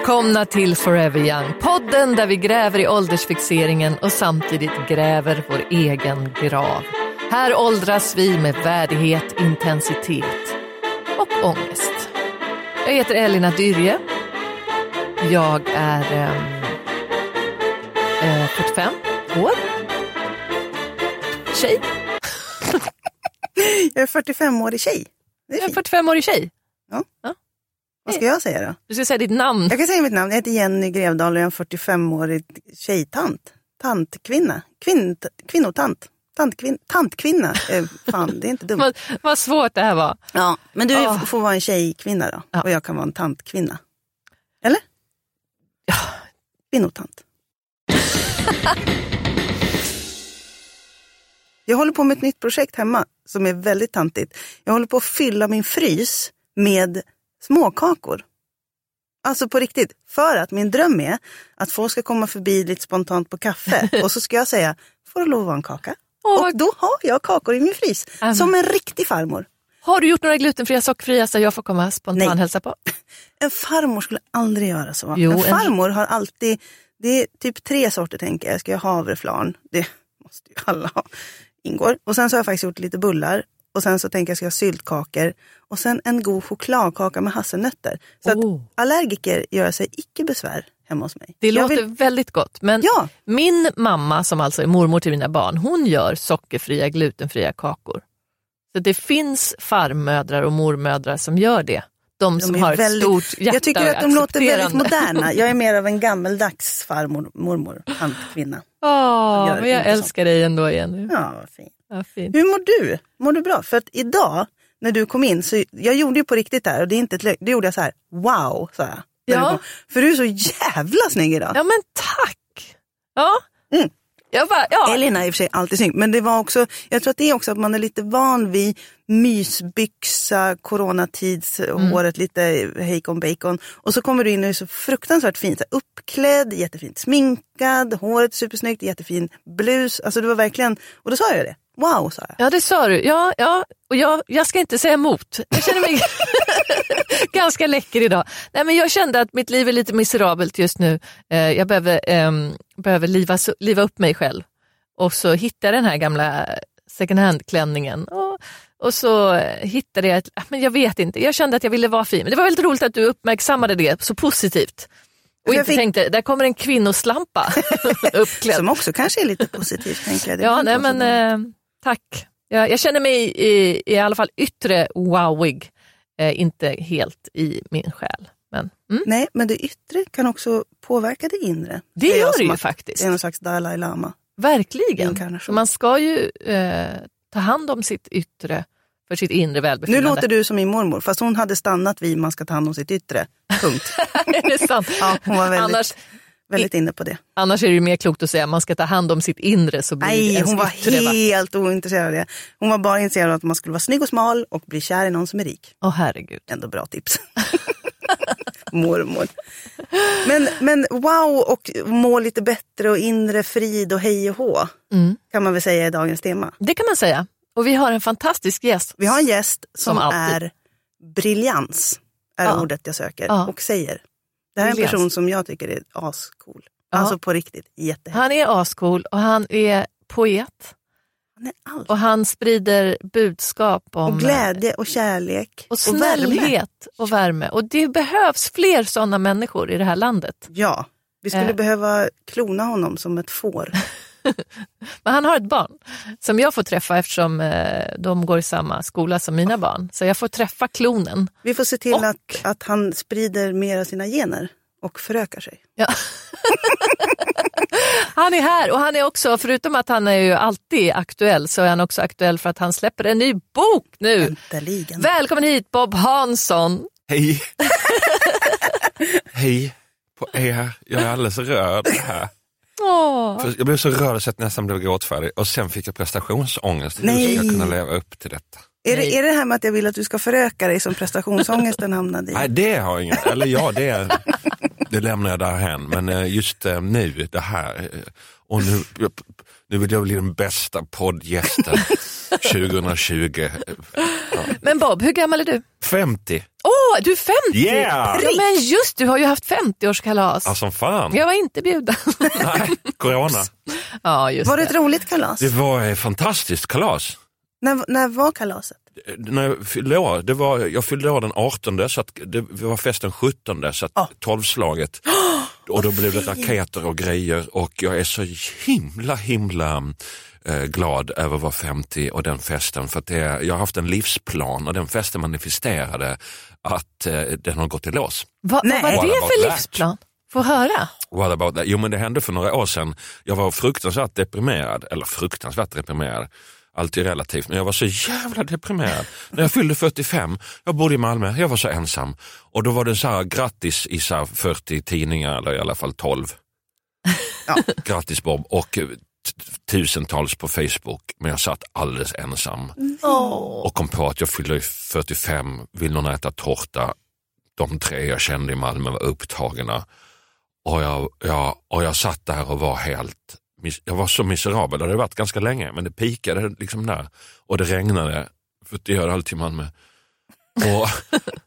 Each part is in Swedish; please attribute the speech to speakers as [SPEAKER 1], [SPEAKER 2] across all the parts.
[SPEAKER 1] Välkomna till Forever Young, podden där vi gräver i åldersfixeringen och samtidigt gräver vår egen grav. Här åldras vi med värdighet, intensitet och ångest. Jag heter Elina Dyrje. Jag är eh, 45 år. Tjej.
[SPEAKER 2] Jag är 45-årig tjej. Det är
[SPEAKER 1] Jag är
[SPEAKER 2] fint.
[SPEAKER 1] 45-årig tjej.
[SPEAKER 2] Vad ska jag säga då?
[SPEAKER 1] Du ska säga ditt namn.
[SPEAKER 2] Jag kan säga mitt namn. Jag heter Jenny Grevdahl och jag är en 45-årig tjejtant. Tantkvinna. Kvinn, kvinnotant. Tantkvin, tantkvinna. Eh, fan, det är inte dumt.
[SPEAKER 1] Vad, vad svårt det här var.
[SPEAKER 2] Ja, men du
[SPEAKER 1] Ah.
[SPEAKER 2] får vara en tjejkvinna då.
[SPEAKER 1] Ja.
[SPEAKER 2] Och jag kan vara en tantkvinna. Eller?
[SPEAKER 1] Ja.
[SPEAKER 2] Kvinnotant. jag håller på med ett nytt projekt hemma som är väldigt tantigt. Jag håller på att fylla min frys med småkakor. Alltså på riktigt. För att min dröm är att folk ska komma förbi lite spontant på kaffe och så ska jag säga, får det lov att vara en kaka? Och då har jag kakor i min frys.
[SPEAKER 1] Amen.
[SPEAKER 2] Som en riktig farmor.
[SPEAKER 1] Har du gjort några glutenfria, sockerfria så jag får komma spontan
[SPEAKER 2] Nej.
[SPEAKER 1] hälsa på?
[SPEAKER 2] En farmor skulle aldrig göra så.
[SPEAKER 1] Jo,
[SPEAKER 2] en
[SPEAKER 1] en-
[SPEAKER 2] farmor har alltid, det är typ tre sorter tänker jag. Jag ska göra havreflarn, det måste ju alla ha, ingår. Och sen så har jag faktiskt gjort lite bullar. Och sen så tänker jag ska jag ha syltkakor. Och sen en god chokladkaka med hasselnötter. Så
[SPEAKER 1] Oh.
[SPEAKER 2] att allergiker gör sig icke besvär hemma hos mig.
[SPEAKER 1] Det
[SPEAKER 2] Jag
[SPEAKER 1] låter
[SPEAKER 2] vill-
[SPEAKER 1] väldigt gott. Men
[SPEAKER 2] Ja.
[SPEAKER 1] min mamma som alltså är mormor till mina barn, hon gör sockerfria, glutenfria kakor. Så det finns farmödrar och mormödrar som gör det. De,
[SPEAKER 2] De
[SPEAKER 1] som
[SPEAKER 2] är
[SPEAKER 1] har ett
[SPEAKER 2] väldigt-
[SPEAKER 1] stort hjärta
[SPEAKER 2] Jag tycker att de låter väldigt moderna. Jag är mer av en gammeldags farmor, mormor, tantkvinna.
[SPEAKER 1] Åh, men jag älskar dig ändå Jenny.
[SPEAKER 2] Ja, vad fint.
[SPEAKER 1] Ja, fint.
[SPEAKER 2] Hur mår du? Mår du bra? För att idag när du kom in, så jag gjorde ju på riktigt där och det är inte ett då gjorde jag så här, wow, sa jag.
[SPEAKER 1] Ja.
[SPEAKER 2] du. För du är så jävla snygg idag.
[SPEAKER 1] Ja men tack! Ja.
[SPEAKER 2] Mm.
[SPEAKER 1] Jag bara, ja.
[SPEAKER 2] Elina är i och för sig alltid snygg, men det var också, jag tror att det är också att man är lite van vid mysbyxa, coronatids,
[SPEAKER 1] Mm.
[SPEAKER 2] lite hejkon bacon. Och så kommer du in och är så fruktansvärt fint, så här, uppklädd, jättefint sminkad, håret supersnyggt, jättefin blus. Alltså det var verkligen, och då sa jag det, wow sa jag.
[SPEAKER 1] Ja det sa du. Ja, ja. Och jag, jag ska inte säga emot. Jag känner mig ganska läcker idag. Nej, men jag kände att mitt liv är lite miserabelt just nu. Eh, jag behöver, ehm, behöver liva, liva upp mig själv. Och så hittade jag den här gamla second hand-klänningen. Och, och så eh, hittade jag, ett, ah, men jag vet inte, jag kände att jag ville vara fin. Men det var väldigt roligt att du uppmärksammade det så positivt. Och
[SPEAKER 2] Jag
[SPEAKER 1] inte
[SPEAKER 2] fick-
[SPEAKER 1] tänkte, där kommer en kvinnoslampa uppklädd.
[SPEAKER 2] Som också kanske är lite positivt tänker jag. Det
[SPEAKER 1] Ja, nej men eh, tack. Jag, jag känner mig i, i alla fall yttre wowig, eh, inte helt i min själ. Men mm,
[SPEAKER 2] Nej, men det yttre kan också påverka det inre.
[SPEAKER 1] det
[SPEAKER 2] jag
[SPEAKER 1] gör det ju faktiskt.
[SPEAKER 2] Det är någon slags Dalai Lama.
[SPEAKER 1] Verkligen. Man ska ju eh, ta hand om sitt yttre för sitt inre
[SPEAKER 2] Nu
[SPEAKER 1] välbefinnande.
[SPEAKER 2] låter du som min mormor, fast hon hade stannat vid man ska ta hand om sitt yttre. Punkt.
[SPEAKER 1] är det sant?
[SPEAKER 2] Ja, hon var väldigt,
[SPEAKER 1] annars,
[SPEAKER 2] väldigt inne på det.
[SPEAKER 1] annars är det ju mer klokt att säga att man ska ta hand om sitt inre så blir
[SPEAKER 2] Nej, hon var
[SPEAKER 1] yttre va?
[SPEAKER 2] helt ointresserad av det. Hon var bara intresserad av att man skulle vara snygg och smal och bli kär i någon som är rik.
[SPEAKER 1] Åh herregud.
[SPEAKER 2] Ändå bra tips. Mormor. Men, men wow och må lite bättre och inre frid och hej och hå.
[SPEAKER 1] Mm.
[SPEAKER 2] Kan man väl säga är dagens tema.
[SPEAKER 1] Det kan man säga. Och vi har en fantastisk gäst.
[SPEAKER 2] Vi har en gäst som,
[SPEAKER 1] Som
[SPEAKER 2] är briljans, är
[SPEAKER 1] Ja.
[SPEAKER 2] ordet jag söker
[SPEAKER 1] Ja.
[SPEAKER 2] och säger. Det här är en person som jag tycker är ascool.
[SPEAKER 1] Ja.
[SPEAKER 2] Alltså på riktigt, jättehäftig.
[SPEAKER 1] Han är ascool och han är poet.
[SPEAKER 2] Han är allt.
[SPEAKER 1] Och han sprider budskap om
[SPEAKER 2] Och glädje och kärlek
[SPEAKER 1] och snällhet och värme. Och det behövs fler sådana människor i det här landet.
[SPEAKER 2] Ja, vi skulle
[SPEAKER 1] Eh.
[SPEAKER 2] behöva klona honom som ett får.
[SPEAKER 1] Men han har ett barn som jag får träffa eftersom eh, de går i samma skola som mina barn. Så jag får träffa klonen.
[SPEAKER 2] Vi får se till
[SPEAKER 1] Och-
[SPEAKER 2] att, att han sprider mer av sina gener och förökar sig.
[SPEAKER 1] Ja. han är här och han är också, förutom att han är ju alltid aktuell, så är han också aktuell för att han släpper en ny bok nu.
[SPEAKER 2] Äntligen.
[SPEAKER 1] Välkommen hit Bob Hansson.
[SPEAKER 3] Hej! Hej på er. Jag är alldeles rörd här.
[SPEAKER 1] Åh.
[SPEAKER 3] För jag blev så rörd så att jag nästan blev gråtfärdig och sen fick jag prestationsångest. Hur ska jag
[SPEAKER 2] Nej.
[SPEAKER 3] kunna leva upp till detta?
[SPEAKER 2] Är
[SPEAKER 1] Nej.
[SPEAKER 2] det, är det här med att jag vill att du ska föröka dig som prestationsångesten hamnade i?
[SPEAKER 3] Nej, det har jag inget. Eller ja, det, det lämnar jag därhän. Men eh, just eh, nu, det här. Och nu, nu vill jag bli den bästa poddgästen 2020.
[SPEAKER 1] Men Bob, hur gammal är du?
[SPEAKER 3] 50.
[SPEAKER 1] Åh, du är 50!
[SPEAKER 3] Yeah!
[SPEAKER 1] Ja, men just du har ju haft 50-årskalas.
[SPEAKER 3] Ja, som fan.
[SPEAKER 1] Jag var inte bjuden.
[SPEAKER 3] Nej, corona.
[SPEAKER 1] ja, just
[SPEAKER 2] Var det ett roligt kalas?
[SPEAKER 3] Det var ett fantastiskt kalas.
[SPEAKER 2] När, när var kalaset?
[SPEAKER 3] när jag fyllde år, det var, jag fyllde år den 18 så att det var festen 17 så att
[SPEAKER 2] Ja.
[SPEAKER 3] tolvslaget och då blev det raketer och grejer och jag är så himla himla eh, glad över att vara 50 och den festen för att det, jag har haft en livsplan och den festen manifesterade att eh, den har gått i lås.
[SPEAKER 1] Va,
[SPEAKER 2] Nej.
[SPEAKER 1] vad var det för
[SPEAKER 3] that?
[SPEAKER 1] livsplan? Få höra.
[SPEAKER 3] What about that? Jo men det hände för några år sedan. Jag var fruktansvärt deprimerad, eller fruktansvärt deprimerad. Alltid relativt, men jag var så jävla deprimerad. När jag fyllde 45, jag bodde i Malmö, jag var så ensam. Och då var det så här grattis i så här 40 tidningar, eller i alla fall 12.
[SPEAKER 2] Ja.
[SPEAKER 3] Grattis Bob och eh, tusentals på Facebook. Men jag satt alldeles ensam och kom på att jag fyllde 45, vill någon äta tårta? De tre jag kände i Malmö var upptagna. Och jag, jag, och jag satt där och var helt, jag var så miserabel, det hade varit ganska länge, men det pikade liksom där. Och det regnade, för det gör det alltid i Malmö. Och,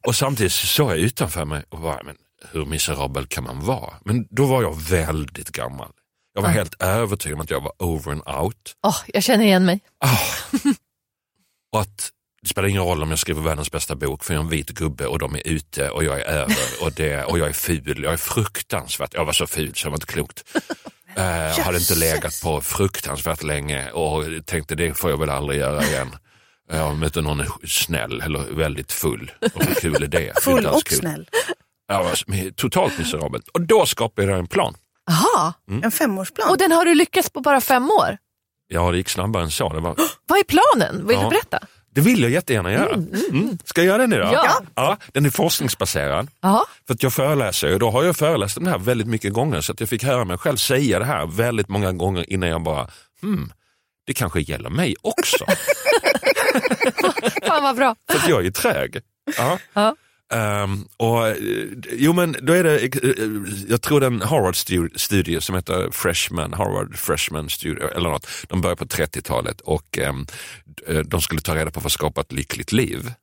[SPEAKER 3] och samtidigt så såg jag utanför mig och bara, men hur miserabel kan man vara? Men då var jag väldigt gammal. Jag var helt övertygad om att jag var over and out.
[SPEAKER 1] Åh, jag känner igen mig.
[SPEAKER 3] Ah. och att det spelar ingen roll om jag skriver världens bästa bok för jag är en vit gubbe och de är ute och jag är över och, det, och jag är ful. Jag är fruktansvärt, jag var så ful så det var inte klokt. Eh, Jag hade inte legat på fruktansvärt länge och tänkte det får jag väl aldrig göra igen. Jag mötte någon snäll eller väldigt full. Och hur kul är det?
[SPEAKER 2] Full och
[SPEAKER 3] kul.
[SPEAKER 2] snäll.
[SPEAKER 3] Var totalt miserabel. Och då skapade jag en plan.
[SPEAKER 1] Aha.
[SPEAKER 2] En femårsplan.
[SPEAKER 1] Och den har du lyckats på bara fem år.
[SPEAKER 3] Ja, det gick snabbare än så. Det var
[SPEAKER 1] Vad är planen? Vill
[SPEAKER 3] Ja.
[SPEAKER 1] du berätta?
[SPEAKER 3] Det vill jag jättegärna göra. Mm. Ska jag göra det nu då?
[SPEAKER 1] Ja.
[SPEAKER 3] ja den är forskningsbaserad.
[SPEAKER 1] Ja.
[SPEAKER 3] För att jag föreläser ju, då har jag föreläst om det här väldigt mycket gånger så att jag fick höra mig själv säga det här väldigt många gånger innan jag bara, hmm, det kanske gäller mig också.
[SPEAKER 1] Fan vad bra.
[SPEAKER 3] för att jag är trög. Ja. Ehm, och, eh, jo men då är det, eh, jag tror det är en Harvard-studie som heter Freshman, Harvard Freshman Studio eller något. De började på 30-talet och eh, de skulle ta reda på vad skapa ett lyckligt liv.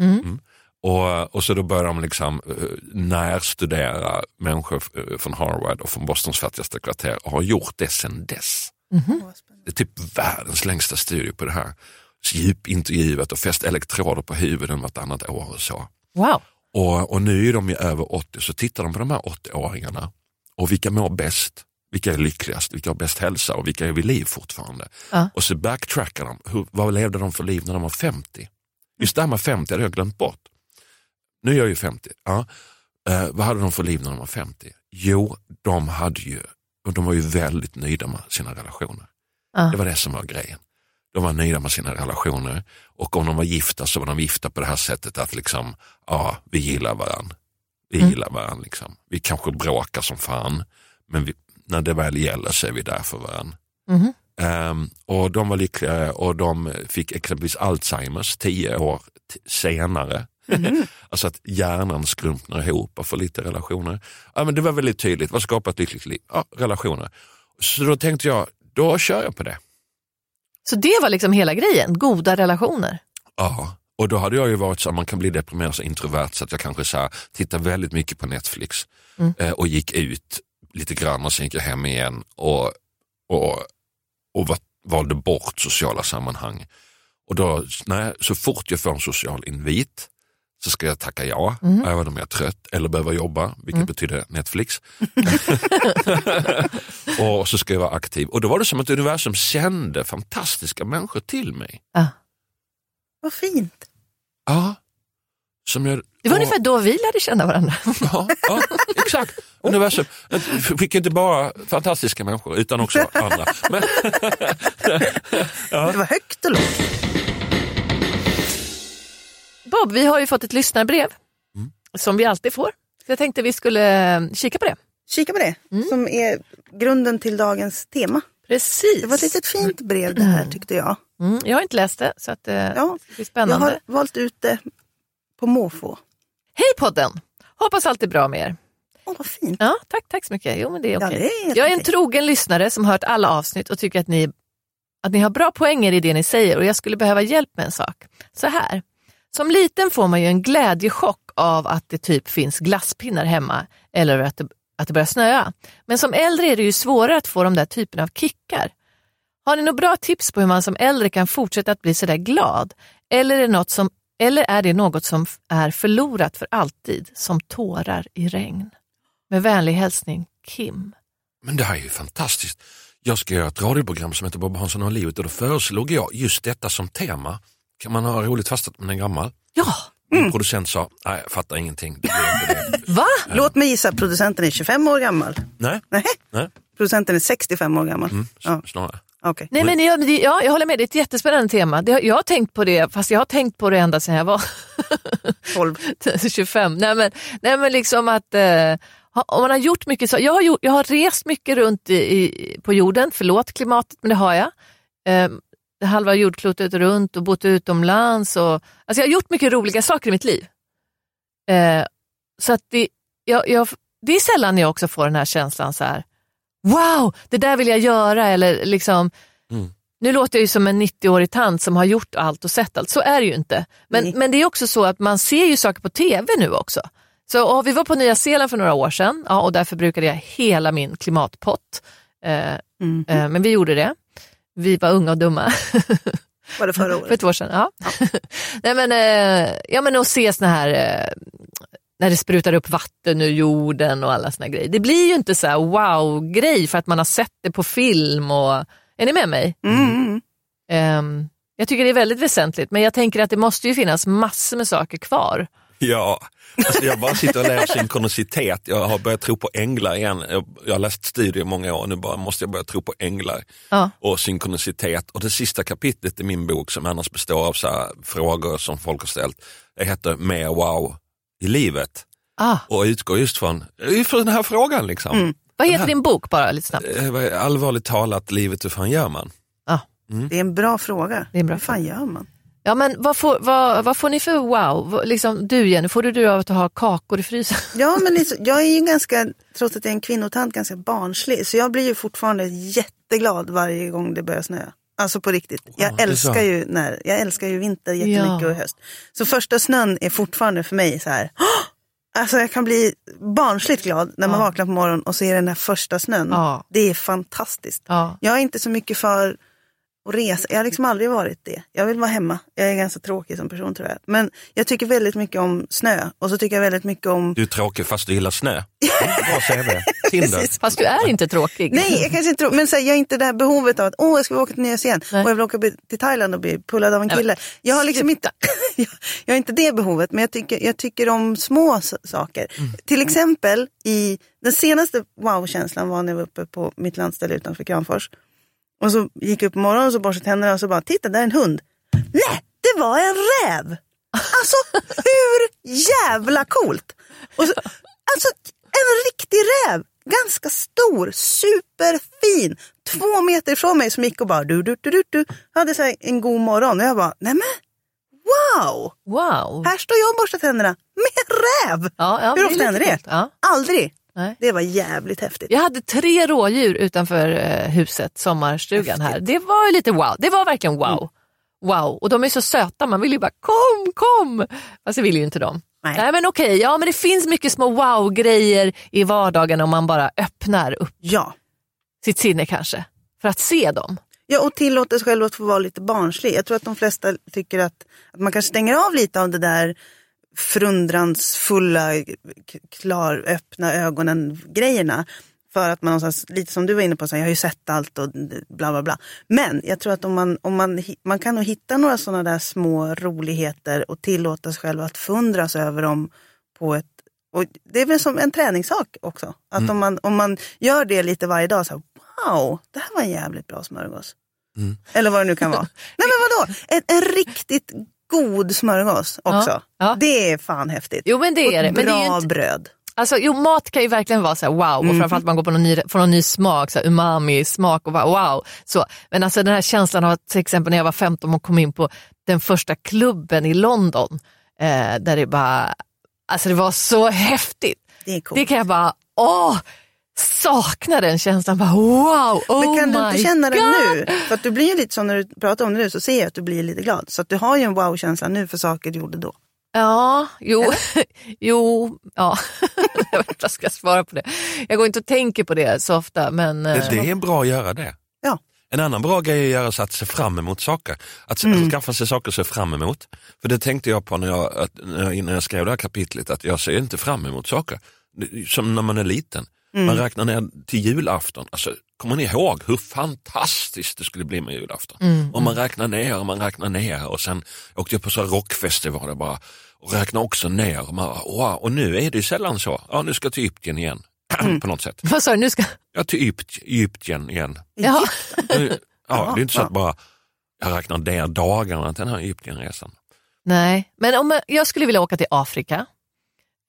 [SPEAKER 1] Mm.
[SPEAKER 3] Och, och så då började de liksom eh, närstudera människor eh, från Harvard och från Bostons fattigaste kvarter och har gjort det sedan dess. Det är typ världens längsta studie på det här. Djupintervjuat och fäst elektroder på huvuden vartannat år och så.
[SPEAKER 1] Wow.
[SPEAKER 3] Och, och nu är de ju över 80 så tittar de på de här 80-åringarna och vilka mår bäst, vilka är lyckligast, vilka har bäst hälsa och vilka är vid liv fortfarande.
[SPEAKER 1] Ja.
[SPEAKER 3] Och så backtrackar de, hur, vad levde de för liv när de var 50? Just det här med 50 hade jag glömt bort. Nu är jag ju 50. Ja. Eh, vad hade de för liv när de var 50? Jo, de, hade ju, och de var ju väldigt nöjda med sina relationer.
[SPEAKER 1] Ja.
[SPEAKER 3] Det var det som var grejen. De var nöjda med sina relationer och om de var gifta så var de gifta på det här sättet att liksom, ja, vi gillar varandra. Vi
[SPEAKER 1] Mm.
[SPEAKER 3] gillar varandra. Liksom. Vi kanske bråkar som fan, men vi, när det väl gäller så är vi där för varandra.
[SPEAKER 1] Mhm.
[SPEAKER 3] Ehm, och de var lyckliga och de fick exempelvis Alzheimers tio år senare. alltså att hjärnan skrumpnar ihop och får lite relationer. Ja, men det var väldigt tydligt, vad skapar ett lyckligt liv? Ja, relationer. Så då tänkte jag, då kör jag på det.
[SPEAKER 1] Så det var liksom hela grejen, goda relationer.
[SPEAKER 3] Ja, och då hade jag ju varit så att man kan bli deprimerad så introvert så att jag kanske så här, tittar väldigt mycket på Netflix
[SPEAKER 1] Mm.
[SPEAKER 3] eh, och gick ut lite grann och sen gick jag hem igen och, och, och va- valde bort sociala sammanhang. Och då, nej, så fort jag får en social invit så ska jag tacka ja,
[SPEAKER 1] Mm.
[SPEAKER 3] även om jag är trött eller behöver jobba, vilket betyder Netflix. och så ska jag vara aktiv. Och då var det som att universum sände fantastiska människor till mig.
[SPEAKER 1] Ja.
[SPEAKER 2] Vad fint.
[SPEAKER 3] Ja. Som jag,
[SPEAKER 1] Det var
[SPEAKER 3] och-
[SPEAKER 1] ungefär då vi lärde känna varandra.
[SPEAKER 3] Ja, ja exakt. Universum fick inte bara fantastiska människor utan också andra. Men,
[SPEAKER 2] Det var högt och lågt.
[SPEAKER 1] Bob, vi har ju fått ett lyssnarbrev
[SPEAKER 3] Mm.
[SPEAKER 1] som vi alltid får. Så jag tänkte vi skulle eh, kika på det.
[SPEAKER 2] kika på det.
[SPEAKER 1] Mm.
[SPEAKER 2] Som är grunden till dagens tema.
[SPEAKER 1] Precis.
[SPEAKER 2] Det var ett litet fint brev det här tyckte jag.
[SPEAKER 1] Mm, jag har inte läst det så att, eh,
[SPEAKER 2] Ja,
[SPEAKER 1] det blir
[SPEAKER 2] Jag
[SPEAKER 1] spännande.
[SPEAKER 2] har valt ut det på måfå.
[SPEAKER 1] Hej podden! Hoppas allt är bra med er.
[SPEAKER 2] Åh, vad fint.
[SPEAKER 1] Ja, tack, tack så mycket. Jo, men det är
[SPEAKER 2] Ja,
[SPEAKER 1] okej.
[SPEAKER 2] det är
[SPEAKER 1] jag är en trogen lyssnare som hört alla avsnitt och tycker att ni, att ni har bra poänger i det ni säger och jag skulle behöva hjälp med en sak. Så här, som liten får man ju en glädjechock av att det typ finns glasspinnar hemma eller att det, att det börjar snöa. Men som äldre är det ju svårare att få de där typerna av kickar. Har ni några bra tips på hur man som äldre kan fortsätta att bli sådär glad? Eller är, det något som, eller är det något som är förlorat för alltid, som tårar i regn? Med vänlig hälsning, Kim.
[SPEAKER 3] Men det här är ju fantastiskt. Jag ska göra ett radioprogram som heter Bob Hansson har livet och då föreslog jag just detta som tema. Kan man ha roligt fast att man är gammal?
[SPEAKER 1] Ja,
[SPEAKER 3] Min producent sa, nej jag fattar ingenting. Det det.
[SPEAKER 1] va?
[SPEAKER 2] Låt mig gissa, producenten är 25 år gammal.
[SPEAKER 3] nej,
[SPEAKER 2] Nej,
[SPEAKER 3] nej.
[SPEAKER 2] producenten är 65 år gammal.
[SPEAKER 3] Mm,
[SPEAKER 2] Ja,
[SPEAKER 3] snarare.
[SPEAKER 2] okej.
[SPEAKER 1] Nej, men jag, det- ja, jag håller med, det är ett jättespännande tema. Det, jag har tänkt på det, fast jag har tänkt på det ända sedan jag var
[SPEAKER 2] 12.
[SPEAKER 1] 25. Nej men, nej, men liksom att eh, om man har gjort mycket så. Jag har, gjort, jag har rest mycket runt i, i, på jorden, förlåt klimatet, men det har jag. Eh, halva jordklotet runt och bott utomlands. Och, alltså jag har gjort mycket roliga saker i mitt liv. Eh, så att det, jag, jag, det är sällan jag också får den här känslan så här, wow, det där vill jag göra. Eller liksom,
[SPEAKER 3] Mm.
[SPEAKER 1] Nu låter jag ju som en 90-årig tant som har gjort allt och sett allt, så är det ju inte. Men,
[SPEAKER 2] Nej.
[SPEAKER 1] men det är också så att man ser ju saker på tv nu också. Så och vi var på Nya Zeeland för några år sedan ja, och där förbrukade jag hela min klimatpott. Eh,
[SPEAKER 2] Mm.
[SPEAKER 1] eh, men vi gjorde det. Vi var unga och dumma.
[SPEAKER 2] Var det förra
[SPEAKER 1] För
[SPEAKER 2] året?
[SPEAKER 1] ett år sedan, ja. Nej, men, eh, ja men att se såna här, eh, när det sprutar upp vatten ur jorden och alla såna grejer. Det blir ju inte så här wow-grej för att man har sett det på film. Och, är ni med mig?
[SPEAKER 2] Mm, mm.
[SPEAKER 1] Ehm, jag tycker det är väldigt väsentligt men jag tänker att det måste ju finnas massor med saker kvar.
[SPEAKER 3] Ja, alltså jag bara sitter och lär synkronicitet. Jag har börjat tro på änglar igen. Jag, har läst studier i många år, nu bara måste jag börja tro på änglar
[SPEAKER 1] Ja.
[SPEAKER 3] och synkronicitet. Och det sista kapitlet i min bok som annars består av så här frågor som folk har ställt, det heter Mer wow i livet.
[SPEAKER 1] Ah,
[SPEAKER 3] Och utgår just från, från den här frågan. Liksom.
[SPEAKER 2] Mm.
[SPEAKER 1] vad heter
[SPEAKER 3] här-
[SPEAKER 1] din bok bara lite snabbt?
[SPEAKER 3] Eh, Allvarligt talat, livet hur fan gör man?
[SPEAKER 2] Det är en bra fråga.
[SPEAKER 1] Det är en bra
[SPEAKER 2] Hur fan gör man?
[SPEAKER 1] Ja men vad får, vad, vad får ni för wow? Liksom, du Jenny, får du du av att ha kakor i frysen?
[SPEAKER 2] Ja, men liksom, jag är ju ganska, trots att jag är en kvinnotant, ganska barnslig. Så jag blir ju fortfarande jätteglad varje gång det börjar snöa. Alltså på riktigt. Jag
[SPEAKER 3] det är
[SPEAKER 2] älskar ju, när, jag älskar ju vinter jättemycket
[SPEAKER 1] Ja.
[SPEAKER 2] och höst. Så första snön är fortfarande för mig så här. Alltså jag kan bli barnsligt glad när man
[SPEAKER 1] Ja.
[SPEAKER 2] vaknar på morgonen och ser den här första snön.
[SPEAKER 1] Ja.
[SPEAKER 2] Det är fantastiskt.
[SPEAKER 1] Ja.
[SPEAKER 2] Jag är inte så mycket för att resa. Jag har liksom aldrig varit det. Jag vill vara hemma. Jag är ganska tråkig som person tror jag. Men jag tycker väldigt mycket om snö. Och så tycker jag väldigt mycket om
[SPEAKER 3] Du är tråkig fast du gillar snö. Bra CV. Tinder.
[SPEAKER 2] Precis.
[SPEAKER 1] Fast du är inte tråkig.
[SPEAKER 2] Nej, jag kanske inte tror, men så här, jag har inte det här behovet av att åh, jag ska åka till Nya Zeeland och jag vill åka till Thailand och bli pullad av en kille. Jag har liksom inte, jag, har inte det behovet, men jag tycker, jag tycker om små saker.
[SPEAKER 1] Mm.
[SPEAKER 2] Till exempel i den senaste wow-känslan var när jag var uppe på mitt landställe utanför Kramfors. Och så gick jag upp på morgonen och så borstade tänderna och så bara, titta där är en hund. Nej, det var en räv! Alltså hur jävla coolt! Och så, alltså en riktig räv, ganska stor, superfin, två meter ifrån mig som gick och bara du, du, du, du, du. hade så en god morgon och jag bara, nej men wow!
[SPEAKER 1] Wow.
[SPEAKER 2] Här står jag och borstar tänderna med en räv!
[SPEAKER 1] Ja, ja,
[SPEAKER 2] Hur ofta händer det?
[SPEAKER 1] Ja.
[SPEAKER 2] Aldrig!
[SPEAKER 1] Nej.
[SPEAKER 2] Det var jävligt häftigt.
[SPEAKER 1] Jag hade tre rådjur utanför eh, huset, sommarstugan här. Det var lite wow. Det var verkligen wow.
[SPEAKER 2] Mm.
[SPEAKER 1] Wow, och de är så söta. Man vill ju bara kom, kom. Fast det vill ju inte de.
[SPEAKER 2] Nej.
[SPEAKER 1] men okej, ja men det finns mycket små wow-grejer i vardagen om man bara öppnar upp
[SPEAKER 2] Ja.
[SPEAKER 1] sitt sinne kanske. För att se dem.
[SPEAKER 2] Ja, och tillåter sig själv att få vara lite barnslig. Jag tror att de flesta tycker att, att man kanske stänger av lite av det där förundransfulla, klar, öppna ögonen-grejerna. För att man någonstans, lite som du var inne på, så här, jag har ju sett allt och bla bla bla. Men jag tror att om man, om man, man kan nog hitta några sådana där små roligheter och tillåta sig själv att förundras över dem på ett och det är väl som en träningssak också. Att om, man, om man gör det lite varje dag, så här, wow, det här var en jävligt bra smörgås. Eller vad det nu kan vara. Nej men vadå, en, en riktigt god smörgås också.
[SPEAKER 1] Ja, ja.
[SPEAKER 2] Det är fan häftigt.
[SPEAKER 1] Jo men det är det. Men det
[SPEAKER 2] bra
[SPEAKER 1] är ju inte,
[SPEAKER 2] bröd.
[SPEAKER 1] Alltså, jo, mat kan ju verkligen vara så här, wow, och framförallt man går på någon ny, får någon ny smak, så här, umami, smak och bara, wow. Så. Men alltså den här känslan av att till exempel när jag var 15 och kom in på den första klubben i London, eh, där det bara, alltså det var så häftigt.
[SPEAKER 2] Det är.
[SPEAKER 1] Det kan jag bara, åh, sakna den känslan, bara wow, oh
[SPEAKER 2] Men kan du inte känna
[SPEAKER 1] God.
[SPEAKER 2] den nu? För att du blir ju lite så när du pratar om det nu så ser jag att du blir lite glad. Så att du har ju en wow-känsla nu för saker du gjorde då.
[SPEAKER 1] Ja, jo, jo, ja. jag vet inte vad jag ska svara på det. Jag går inte och tänker på det så ofta, men
[SPEAKER 3] Det,
[SPEAKER 1] eh,
[SPEAKER 3] det är bra att göra det.
[SPEAKER 2] Ja.
[SPEAKER 3] En annan bra grej är att göra så att se fram emot saker. Att
[SPEAKER 2] Mm.
[SPEAKER 3] skaffa sig saker att se fram emot. För det tänkte jag på när jag, att, när jag, innan jag skrev det här kapitlet, att jag ser inte fram emot saker. Som när man är liten.
[SPEAKER 2] Mm.
[SPEAKER 3] Man räknar ner till julafton. Alltså, kommer ni ihåg hur fantastiskt det skulle bli med julafton?
[SPEAKER 1] Mm,
[SPEAKER 3] Och man räknar ner och man räknar ner och sen åkte jag på så rockfestivaler bara och räknade också ner. Och, man, wow. och nu är det ju sällan så. Ja, nu ska jag till Egypten igen.
[SPEAKER 2] Mm.
[SPEAKER 3] på något sätt.
[SPEAKER 1] vad sa du, nu ska...
[SPEAKER 3] Ja, till Egypt, Egypten igen.
[SPEAKER 1] Ja.
[SPEAKER 3] Ja, det är inte så att bara jag räknar ner dagarna till den här Egyptenresan.
[SPEAKER 1] Nej, men om jag, jag skulle vilja åka till Afrika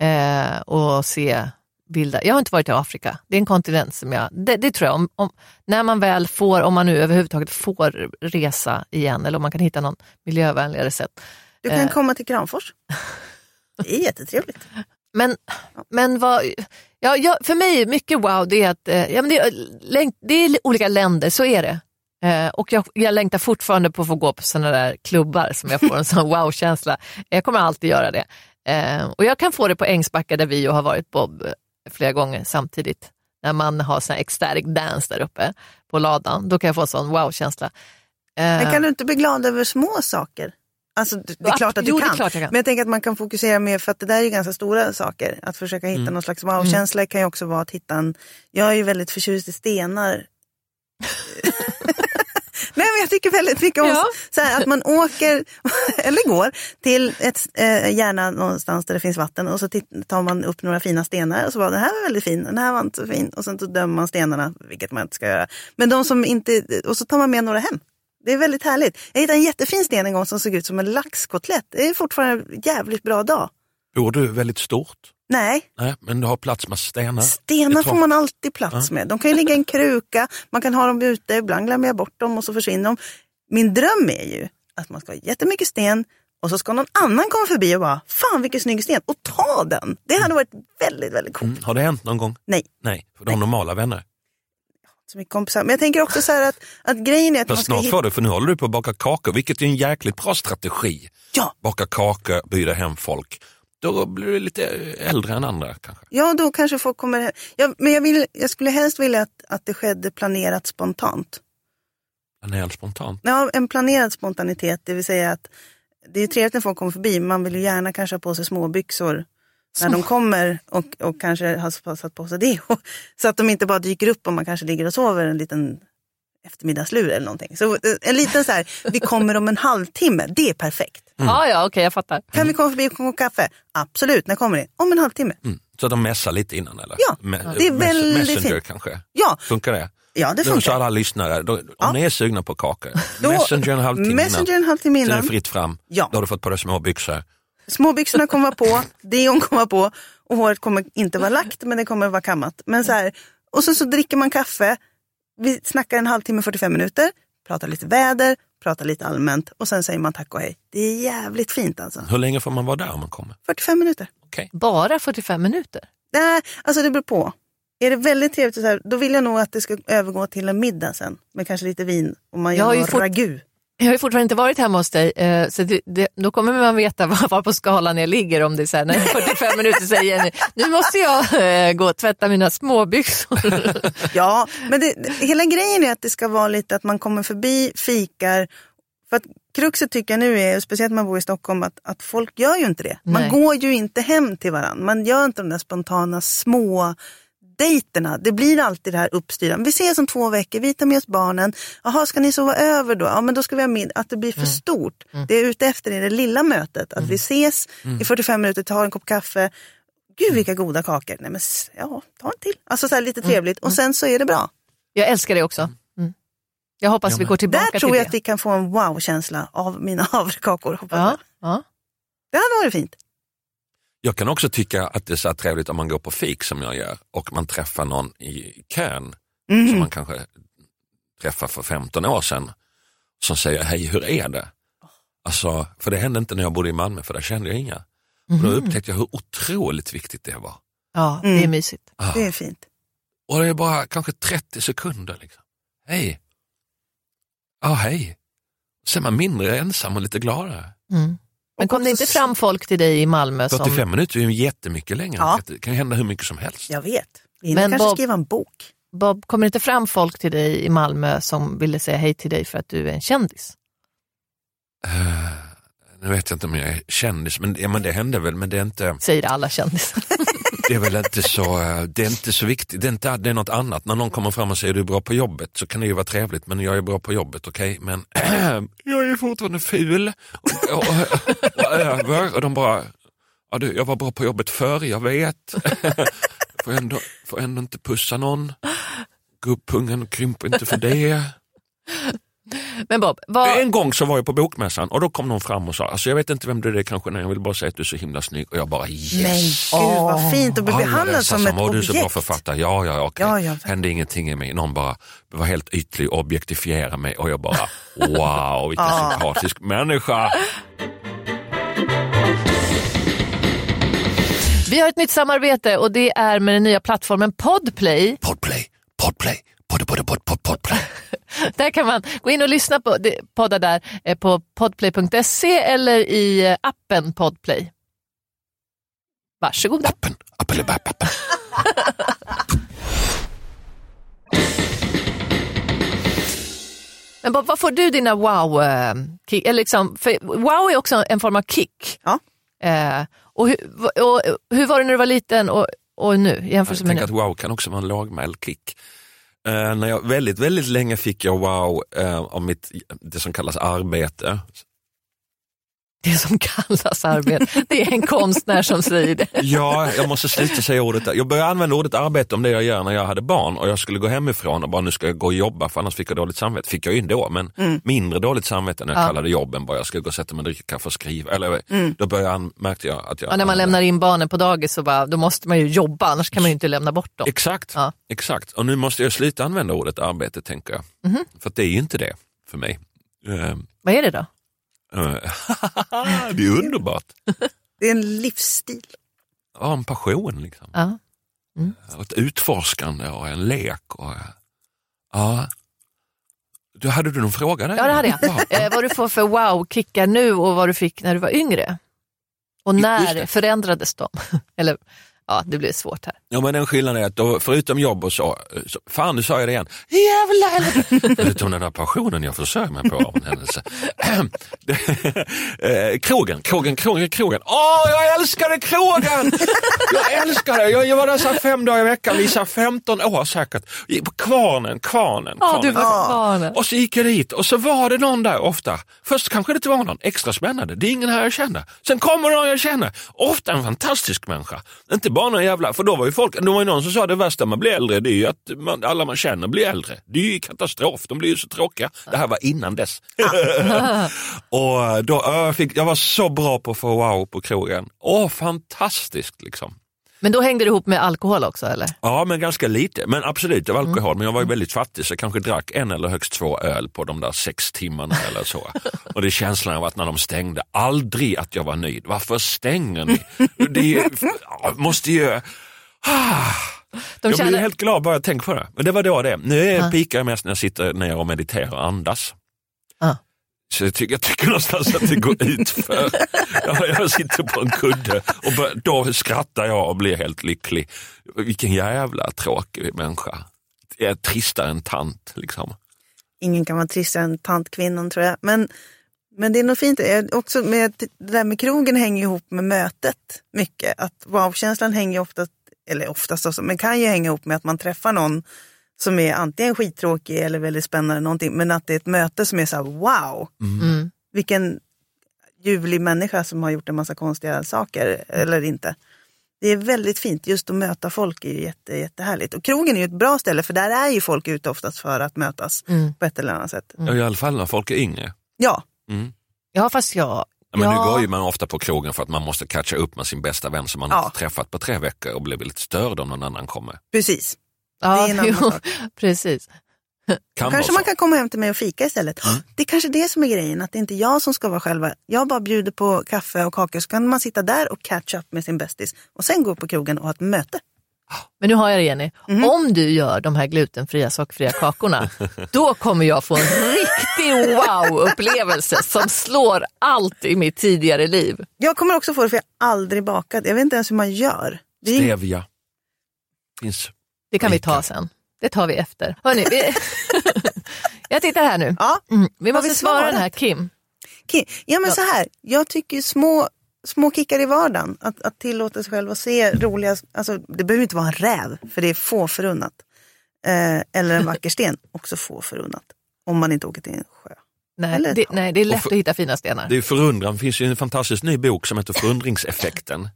[SPEAKER 1] eh, och se vilda. Jag har inte varit i Afrika, det är en kontinent som jag, det, det tror jag, om, om, när man väl får, om man nu överhuvudtaget får resa igen eller om man kan hitta någon miljövänligare sätt.
[SPEAKER 2] Du kan
[SPEAKER 1] Eh.
[SPEAKER 2] komma till Kramfors. Det är jättetrevligt.
[SPEAKER 1] Men, men vad, ja, ja, för mig, mycket wow, det är att eh, ja, men det, är, det är olika länder, så är det. Eh, och jag, jag längtar fortfarande på att få gå på sådana där klubbar som jag får en sån wow-känsla. Jag kommer alltid göra det. Eh, och jag kan få det på Ängsbacka där vi ju har varit Bob flera gånger samtidigt. När man har sån här ecstatic dance där uppe på ladan, då kan jag få en sån wow-känsla. Eh,
[SPEAKER 2] Men kan du inte bli glad över små saker? Alltså, det är klart att du
[SPEAKER 1] jo,
[SPEAKER 2] kan.
[SPEAKER 1] kan.
[SPEAKER 2] Men jag tänker att man kan fokusera mer, för att det där är ju ganska stora saker. Att försöka hitta
[SPEAKER 1] Mm.
[SPEAKER 2] någon slags wow-känsla kan ju också vara att hitta en... Jag är ju väldigt förtjust i stenar. Nej, men jag tycker väldigt mycket om
[SPEAKER 1] Ja.
[SPEAKER 2] så här, att man åker, eller går, till ett, eh, gärna någonstans där det finns vatten och så tar man upp några fina stenar och så var den här var väldigt fin, den här var inte så fin och sen så dömer man stenarna, vilket man inte ska göra. Men de som inte, och så tar man med några hem. Det är väldigt härligt. Jag hittade en jättefin sten en gång som såg ut som en laxkotlett. Det är fortfarande en jävligt bra dag.
[SPEAKER 3] Bor du väldigt stort?
[SPEAKER 2] Nej,
[SPEAKER 3] Nej, men du har plats med stenar?
[SPEAKER 2] stenar får man alltid plats med. De kan ju ligga i en kruka, man kan ha dem ute, ibland glömmer jag bort dem och så försvinner de. Min dröm är ju att man ska ha jättemycket sten och så ska någon annan komma förbi och bara, fan vilken snygg sten, och ta den. Det hade varit väldigt, väldigt coolt.
[SPEAKER 3] Mm. Har det hänt någon gång?
[SPEAKER 2] Nej,
[SPEAKER 3] Nej, för de har normala vänner.
[SPEAKER 2] så mycket kompisar. Men jag tänker också så här att, att grejen är att ska
[SPEAKER 3] snart
[SPEAKER 2] hitta...
[SPEAKER 3] får du, för nu håller du på att baka kakor, vilket är en jäkligt bra strategi.
[SPEAKER 2] Ja,
[SPEAKER 3] Baka kakor, bjuda hem folk. Då blir du lite äldre än andra kanske.
[SPEAKER 2] ja, då kanske folk kommer... Ja, men jag, vill, jag skulle helst vilja att, att det skedde planerat spontant.
[SPEAKER 3] Planerat spontant.
[SPEAKER 2] Ja, en planerad spontanitet, det vill säga att det är trevligt när folk kommer förbi, man vill ju gärna kanske ha på sig små byxor när de kommer och, och kanske har satt på sig det. Så att de inte bara dyker upp om man kanske ligger och sover en liten eftermiddagslur eller någonting. Så eh, en liten så här, vi kommer om en halvtimme, det är perfekt.
[SPEAKER 1] Ja, ja, okej, jag fattar.
[SPEAKER 2] Kan vi komma förbi och koka kaffe? Absolut, när kommer ni? Om en halvtimme.
[SPEAKER 3] Mm. Så att de messar lite innan eller?
[SPEAKER 2] Ja,
[SPEAKER 3] Me-
[SPEAKER 2] det är väldigt
[SPEAKER 3] Messenger
[SPEAKER 2] fint.
[SPEAKER 3] kanske?
[SPEAKER 2] Ja,
[SPEAKER 3] Funkar det?
[SPEAKER 2] ja det
[SPEAKER 3] Då så
[SPEAKER 2] funkar.
[SPEAKER 3] alla lyssnare, då, om
[SPEAKER 2] Ja.
[SPEAKER 3] ni är sugna på kakor,
[SPEAKER 2] Då-
[SPEAKER 3] Messenger en halvtimme
[SPEAKER 2] Messenger
[SPEAKER 3] innan.
[SPEAKER 2] en halvtimme
[SPEAKER 3] Så är det
[SPEAKER 2] innan.
[SPEAKER 3] fritt fram.
[SPEAKER 2] Ja.
[SPEAKER 3] Då har du fått på dig små byxor.
[SPEAKER 2] Småbyxorna kommer vara på, deon kommer vara på och håret kommer inte vara lagt men det kommer vara kammat. Men så här, och så, så dricker man kaffe, vi snackar en halvtimme, 45 minuter, pratar lite väder, pratar lite allmänt och sen säger man tack och hej. Det är jävligt fint alltså.
[SPEAKER 3] Hur länge får man vara där om man kommer?
[SPEAKER 2] 45 minuter.
[SPEAKER 3] Okej.
[SPEAKER 1] Bara 45 minuter?
[SPEAKER 2] Nej, alltså det beror på. Är det väldigt trevligt, så här, då vill jag nog att det ska övergå till en middag sen. Med kanske lite vin och man
[SPEAKER 1] Jag
[SPEAKER 2] gör
[SPEAKER 1] har ju
[SPEAKER 2] någon
[SPEAKER 1] fått-
[SPEAKER 2] ragu.
[SPEAKER 1] Jag har ju fortfarande inte varit hemma hos dig, eh, så det, det, då kommer man veta var, var på skalan jag ligger om det är så här, när 45 minuter säger Jenny, nu måste jag eh, gå och tvätta mina småbyxor.
[SPEAKER 2] Ja, men det, det, hela grejen är att det ska vara lite att man kommer förbi, fikar. För att kruxet tycker jag nu är, speciellt när man bor i Stockholm, att, att folk gör ju inte det. Man
[SPEAKER 1] Nej.
[SPEAKER 2] går ju inte hem till varandra. Man gör inte de där spontana små dejterna. Det blir alltid det här uppstyrda. Vi ses om två veckor, vi tar med oss barnen. Jaha, ska ni sova över då? Ja, men då ska vi ha middag. Att det blir för stort. Det jag är ute efter är det lilla mötet. Att vi ses i 45 minuter, tar en kopp kaffe. Gud vilka goda kakor. Nej men ja, ta en till. Alltså så här lite trevligt. Och sen så är det bra.
[SPEAKER 1] Jag älskar det också. Mm. Jag hoppas
[SPEAKER 3] Ja,
[SPEAKER 1] vi går tillbaka
[SPEAKER 2] Där tror
[SPEAKER 1] till
[SPEAKER 2] jag
[SPEAKER 1] det.
[SPEAKER 2] att vi kan få en wow-känsla av mina havrekakor.
[SPEAKER 1] Ja, ja.
[SPEAKER 2] Det hade varit fint.
[SPEAKER 3] Jag kan också tycka att det är så här trevligt om man går på fik som jag gör och man träffar någon i kön
[SPEAKER 2] Mm.
[SPEAKER 3] som man kanske träffade för 15 år sedan som säger hej hur är det? Alltså, för det hände inte när jag bodde i Malmö för där kände jag inga. Och då upptäckte jag hur otroligt viktigt det var.
[SPEAKER 1] Ja, det är
[SPEAKER 2] Mm.
[SPEAKER 1] mysigt.
[SPEAKER 3] Ah.
[SPEAKER 2] Det är fint.
[SPEAKER 3] Och det är bara kanske 30 sekunder. Liksom. Hej. Ja, hej. Så är man mindre ensam och lite gladare.
[SPEAKER 1] Mm. Men kom det inte fram folk till dig i Malmö? Som...
[SPEAKER 3] 45 minuter är ju jättemycket längre.
[SPEAKER 2] Ja.
[SPEAKER 3] Det kan hända hur mycket som helst.
[SPEAKER 2] Jag vet. Vi
[SPEAKER 1] Men
[SPEAKER 2] kanske
[SPEAKER 1] Bob-
[SPEAKER 2] skriva en bok.
[SPEAKER 1] Bob, kommer det inte fram folk till dig i Malmö som ville säga hej till dig för att du är en kändis?
[SPEAKER 3] Eh, nu vet jag inte om jag är kändis, men, ja, men det hände väl. Men det är, inte,
[SPEAKER 1] Säger alla kändisar.
[SPEAKER 3] det är väl inte så, eh, det är inte så viktigt. Det är, inte, det är något annat. När någon kommer fram och säger du är bra på jobbet så kan det ju vara trevligt, men jag är bra på jobbet, okej. Men jag är fortfarande ful och, och, och över. Och de bara, ja, du, jag var bra på jobbet förr, jag vet. får, ändå, får ändå inte pussa någon. Gubbpungen krymper inte för det.
[SPEAKER 1] Men Bob, vad...
[SPEAKER 3] En gång så var jag på bokmässan och då kom någon fram och sa, alltså jag vet inte vem du är kanske, nej, jag vill bara säga att du är så himla snygg och jag bara yes.
[SPEAKER 2] Men gud vad fint att bli behandlad som ett
[SPEAKER 3] "Åh, du är så bra
[SPEAKER 2] objekt.
[SPEAKER 3] författare, ja ja okej.
[SPEAKER 2] Ja, ja.
[SPEAKER 3] Hände ingenting i mig, någon bara var helt ytlig och objektifierade mig och jag bara wow vilken sympatisk människa.
[SPEAKER 1] Vi har ett nytt samarbete och det är med den nya plattformen Podplay.
[SPEAKER 3] Podplay, podplay, pod, pod, pod, pod, podplay.
[SPEAKER 1] Där kan man gå in och lyssna på det- poddar där eh, på podplay.se eller i eh, appen Podplay. Varsågoda.
[SPEAKER 3] Appen, appen.
[SPEAKER 1] Men vad får du dina wow eh, kick? Eller liksom, wow är också en form av kick.
[SPEAKER 2] Ja.
[SPEAKER 1] Eh, och, hur, och hur var det när du var liten och, och nu
[SPEAKER 3] Jag
[SPEAKER 1] jämförelse med
[SPEAKER 3] tänker
[SPEAKER 1] nu?
[SPEAKER 3] att wow kan också vara en lågmäld kick. Eh, när jag, väldigt, väldigt länge fick jag wow eh, av mitt, det som kallas arbete.
[SPEAKER 1] Det som kallas arbete. Det är en konstnär som säger det.
[SPEAKER 3] Ja, jag måste sluta säga ordet. Jag började använda ordet arbete om det jag gör när jag hade barn och jag skulle gå hemifrån och bara nu ska jag gå och jobba för annars fick jag dåligt samvete. Fick jag ju ändå men mindre dåligt samvete när jag
[SPEAKER 1] Ja.
[SPEAKER 3] kallade jobben bara jag ska gå och sätta mig och dricka kaffe och skriva. Eller, Då började jag, märkte jag att jag...
[SPEAKER 1] Ja, när man lämnar in barnen på dagis så bara, då måste man ju jobba, annars kan man ju inte lämna bort dem.
[SPEAKER 3] Exakt,
[SPEAKER 1] Ja.
[SPEAKER 3] exakt. Och nu måste jag sluta använda ordet arbete tänker jag.
[SPEAKER 1] Mhm.
[SPEAKER 3] För att det är ju inte det för mig. Eh,
[SPEAKER 1] Vad är det då?
[SPEAKER 3] det är underbart.
[SPEAKER 2] Det är en livsstil.
[SPEAKER 3] Ja, en passion liksom.
[SPEAKER 1] Ja.
[SPEAKER 3] Och ett utforskande och en lek. Och, ja. Du, hade du någon fråga där?
[SPEAKER 1] Ja, det hade jag.
[SPEAKER 3] Ja.
[SPEAKER 1] Eh, vad du får för wow-kickar nu och vad du fick när du var yngre. Och när förändrades de? Eller, ja, det blir svårt här.
[SPEAKER 3] Ja men den skillnaden är att då, förutom jobb och så, så fan nu sa jag det igen, jävlar! förutom den här passionen jag försörjer mig på av en händelse. Eh, krogen, krogen, krogen, krogen. Åh, jag älskade krogen! Jag älskar det, jag, jag var där så här fem dagar i veckan, i så här 15 år säkert. Kvarnen, kvarnen,
[SPEAKER 1] Ja,
[SPEAKER 3] kvarnen.
[SPEAKER 1] du var
[SPEAKER 2] Ja.
[SPEAKER 1] barnen.
[SPEAKER 3] Och så gick jag dit och så var det någon där ofta. Först kanske det inte var någon, extra spännande, det är ingen här jag känner. Sen kommer någon jag känner, ofta en fantastisk människa. Inte bara någon jävla, för då var ju folk, det var ju någon som sa det värsta man blir äldre, det är ju att man, alla man känner blir äldre. Det är ju katastrof, de blir ju så tråkiga. Det här var innan dess. och då, ja, jag, fick, jag var så bra på att få wow på krogen. Åh, fantastiskt liksom.
[SPEAKER 1] Men då hängde det ihop med alkohol också eller?
[SPEAKER 3] Ja, men ganska lite. Men absolut, det var
[SPEAKER 1] Mm.
[SPEAKER 3] alkohol. Men jag var ju väldigt fattig så jag kanske drack en eller högst två öl på de där sex timmarna eller så. Och det är känslan av att när de stängde, aldrig att jag var nöjd. Varför stänger ni? Det måste ju... Ah,
[SPEAKER 1] De
[SPEAKER 3] jag blir
[SPEAKER 1] känner,
[SPEAKER 3] helt glad bara jag tänker på det. Men det var då det. Nu är pikar jag mest när jag sitter ner och mediterar och andas.
[SPEAKER 1] Ja.
[SPEAKER 3] Så jag tycker, jag tycker någonstans att det går ut för. Jag, jag sitter på en kudde och bör, då skrattar jag och blir helt lycklig. Vilken jävla tråkig människa. Jag är tristare än tant. Liksom.
[SPEAKER 2] Ingen kan vara tristare än tantkvinnan tror jag. Men, men det är nog fint. Jag- Också med, det där med krogen hänger ihop med mötet mycket. Att wow-känslan hänger oftast, eller oftast också, men kan ju hänga ihop med att man träffar någon som är antingen skittråkig eller väldigt spännande någonting. Men att det är ett möte som är så här wow,
[SPEAKER 1] mm.
[SPEAKER 2] vilken ljuvlig människa som har gjort en massa konstiga saker eller inte. Det är väldigt fint, just att möta folk är ju jätte, jättehärligt. Och krogen är ju ett bra ställe för där är ju folk ute oftast för att mötas
[SPEAKER 1] Mm.
[SPEAKER 2] på ett eller annat sätt.
[SPEAKER 3] Ja, I alla fall när folk är yngre.
[SPEAKER 2] Ja,
[SPEAKER 3] Mm.
[SPEAKER 1] Ja, fast jag,
[SPEAKER 3] Ja, Men
[SPEAKER 2] Ja.
[SPEAKER 3] nu går ju man ofta på krogen för att man måste catcha upp med sin bästa vän som man
[SPEAKER 2] Ja.
[SPEAKER 3] inte träffat på tre veckor och blir lite störd om någon annan kommer.
[SPEAKER 2] Precis.
[SPEAKER 1] Ja,
[SPEAKER 2] det är en annan
[SPEAKER 1] jo,
[SPEAKER 2] sak.
[SPEAKER 1] precis.
[SPEAKER 3] Kan
[SPEAKER 2] Kanske man kan komma hem till mig och fika istället.
[SPEAKER 3] Mm.
[SPEAKER 2] Det är kanske det som är grejen, att det inte är jag som ska vara själva. Jag bara bjuder på kaffe och kakor så kan man sitta där och catch up med sin bästis och sen gå på krogen och ha ett möte.
[SPEAKER 1] Men nu har jag det Jenny.
[SPEAKER 2] Mhm.
[SPEAKER 1] Om du gör de här glutenfria sockerfria kakorna, då kommer jag få en riktig wow-upplevelse som slår allt i mitt tidigare liv.
[SPEAKER 2] Jag kommer också få det för jag har aldrig bakat. Jag vet inte ens hur man gör. Det är,
[SPEAKER 3] Stevia. Finns.
[SPEAKER 1] Det kan vi ta sen. Det tar vi efter. Hörrni, vi... jag tittar här nu.
[SPEAKER 2] ja,
[SPEAKER 1] Mm, vi måste
[SPEAKER 2] vi
[SPEAKER 1] svara den här? Kim.
[SPEAKER 2] Okej, ja men så här. Jag tycker små, små kickar i vardagen. Att, att tillåta sig själv att se roliga, alltså det behöver inte vara en räv, för det är få förunnat. Eh, eller en vacker sten, också få förunnat. Om man inte åker till en sjö.
[SPEAKER 1] Nej,
[SPEAKER 2] Eller
[SPEAKER 1] det, nej, det är lätt
[SPEAKER 3] för-
[SPEAKER 1] att hitta fina stenar.
[SPEAKER 3] Det är förundran. Det finns ju en fantastisk ny bok som heter Förundringseffekten.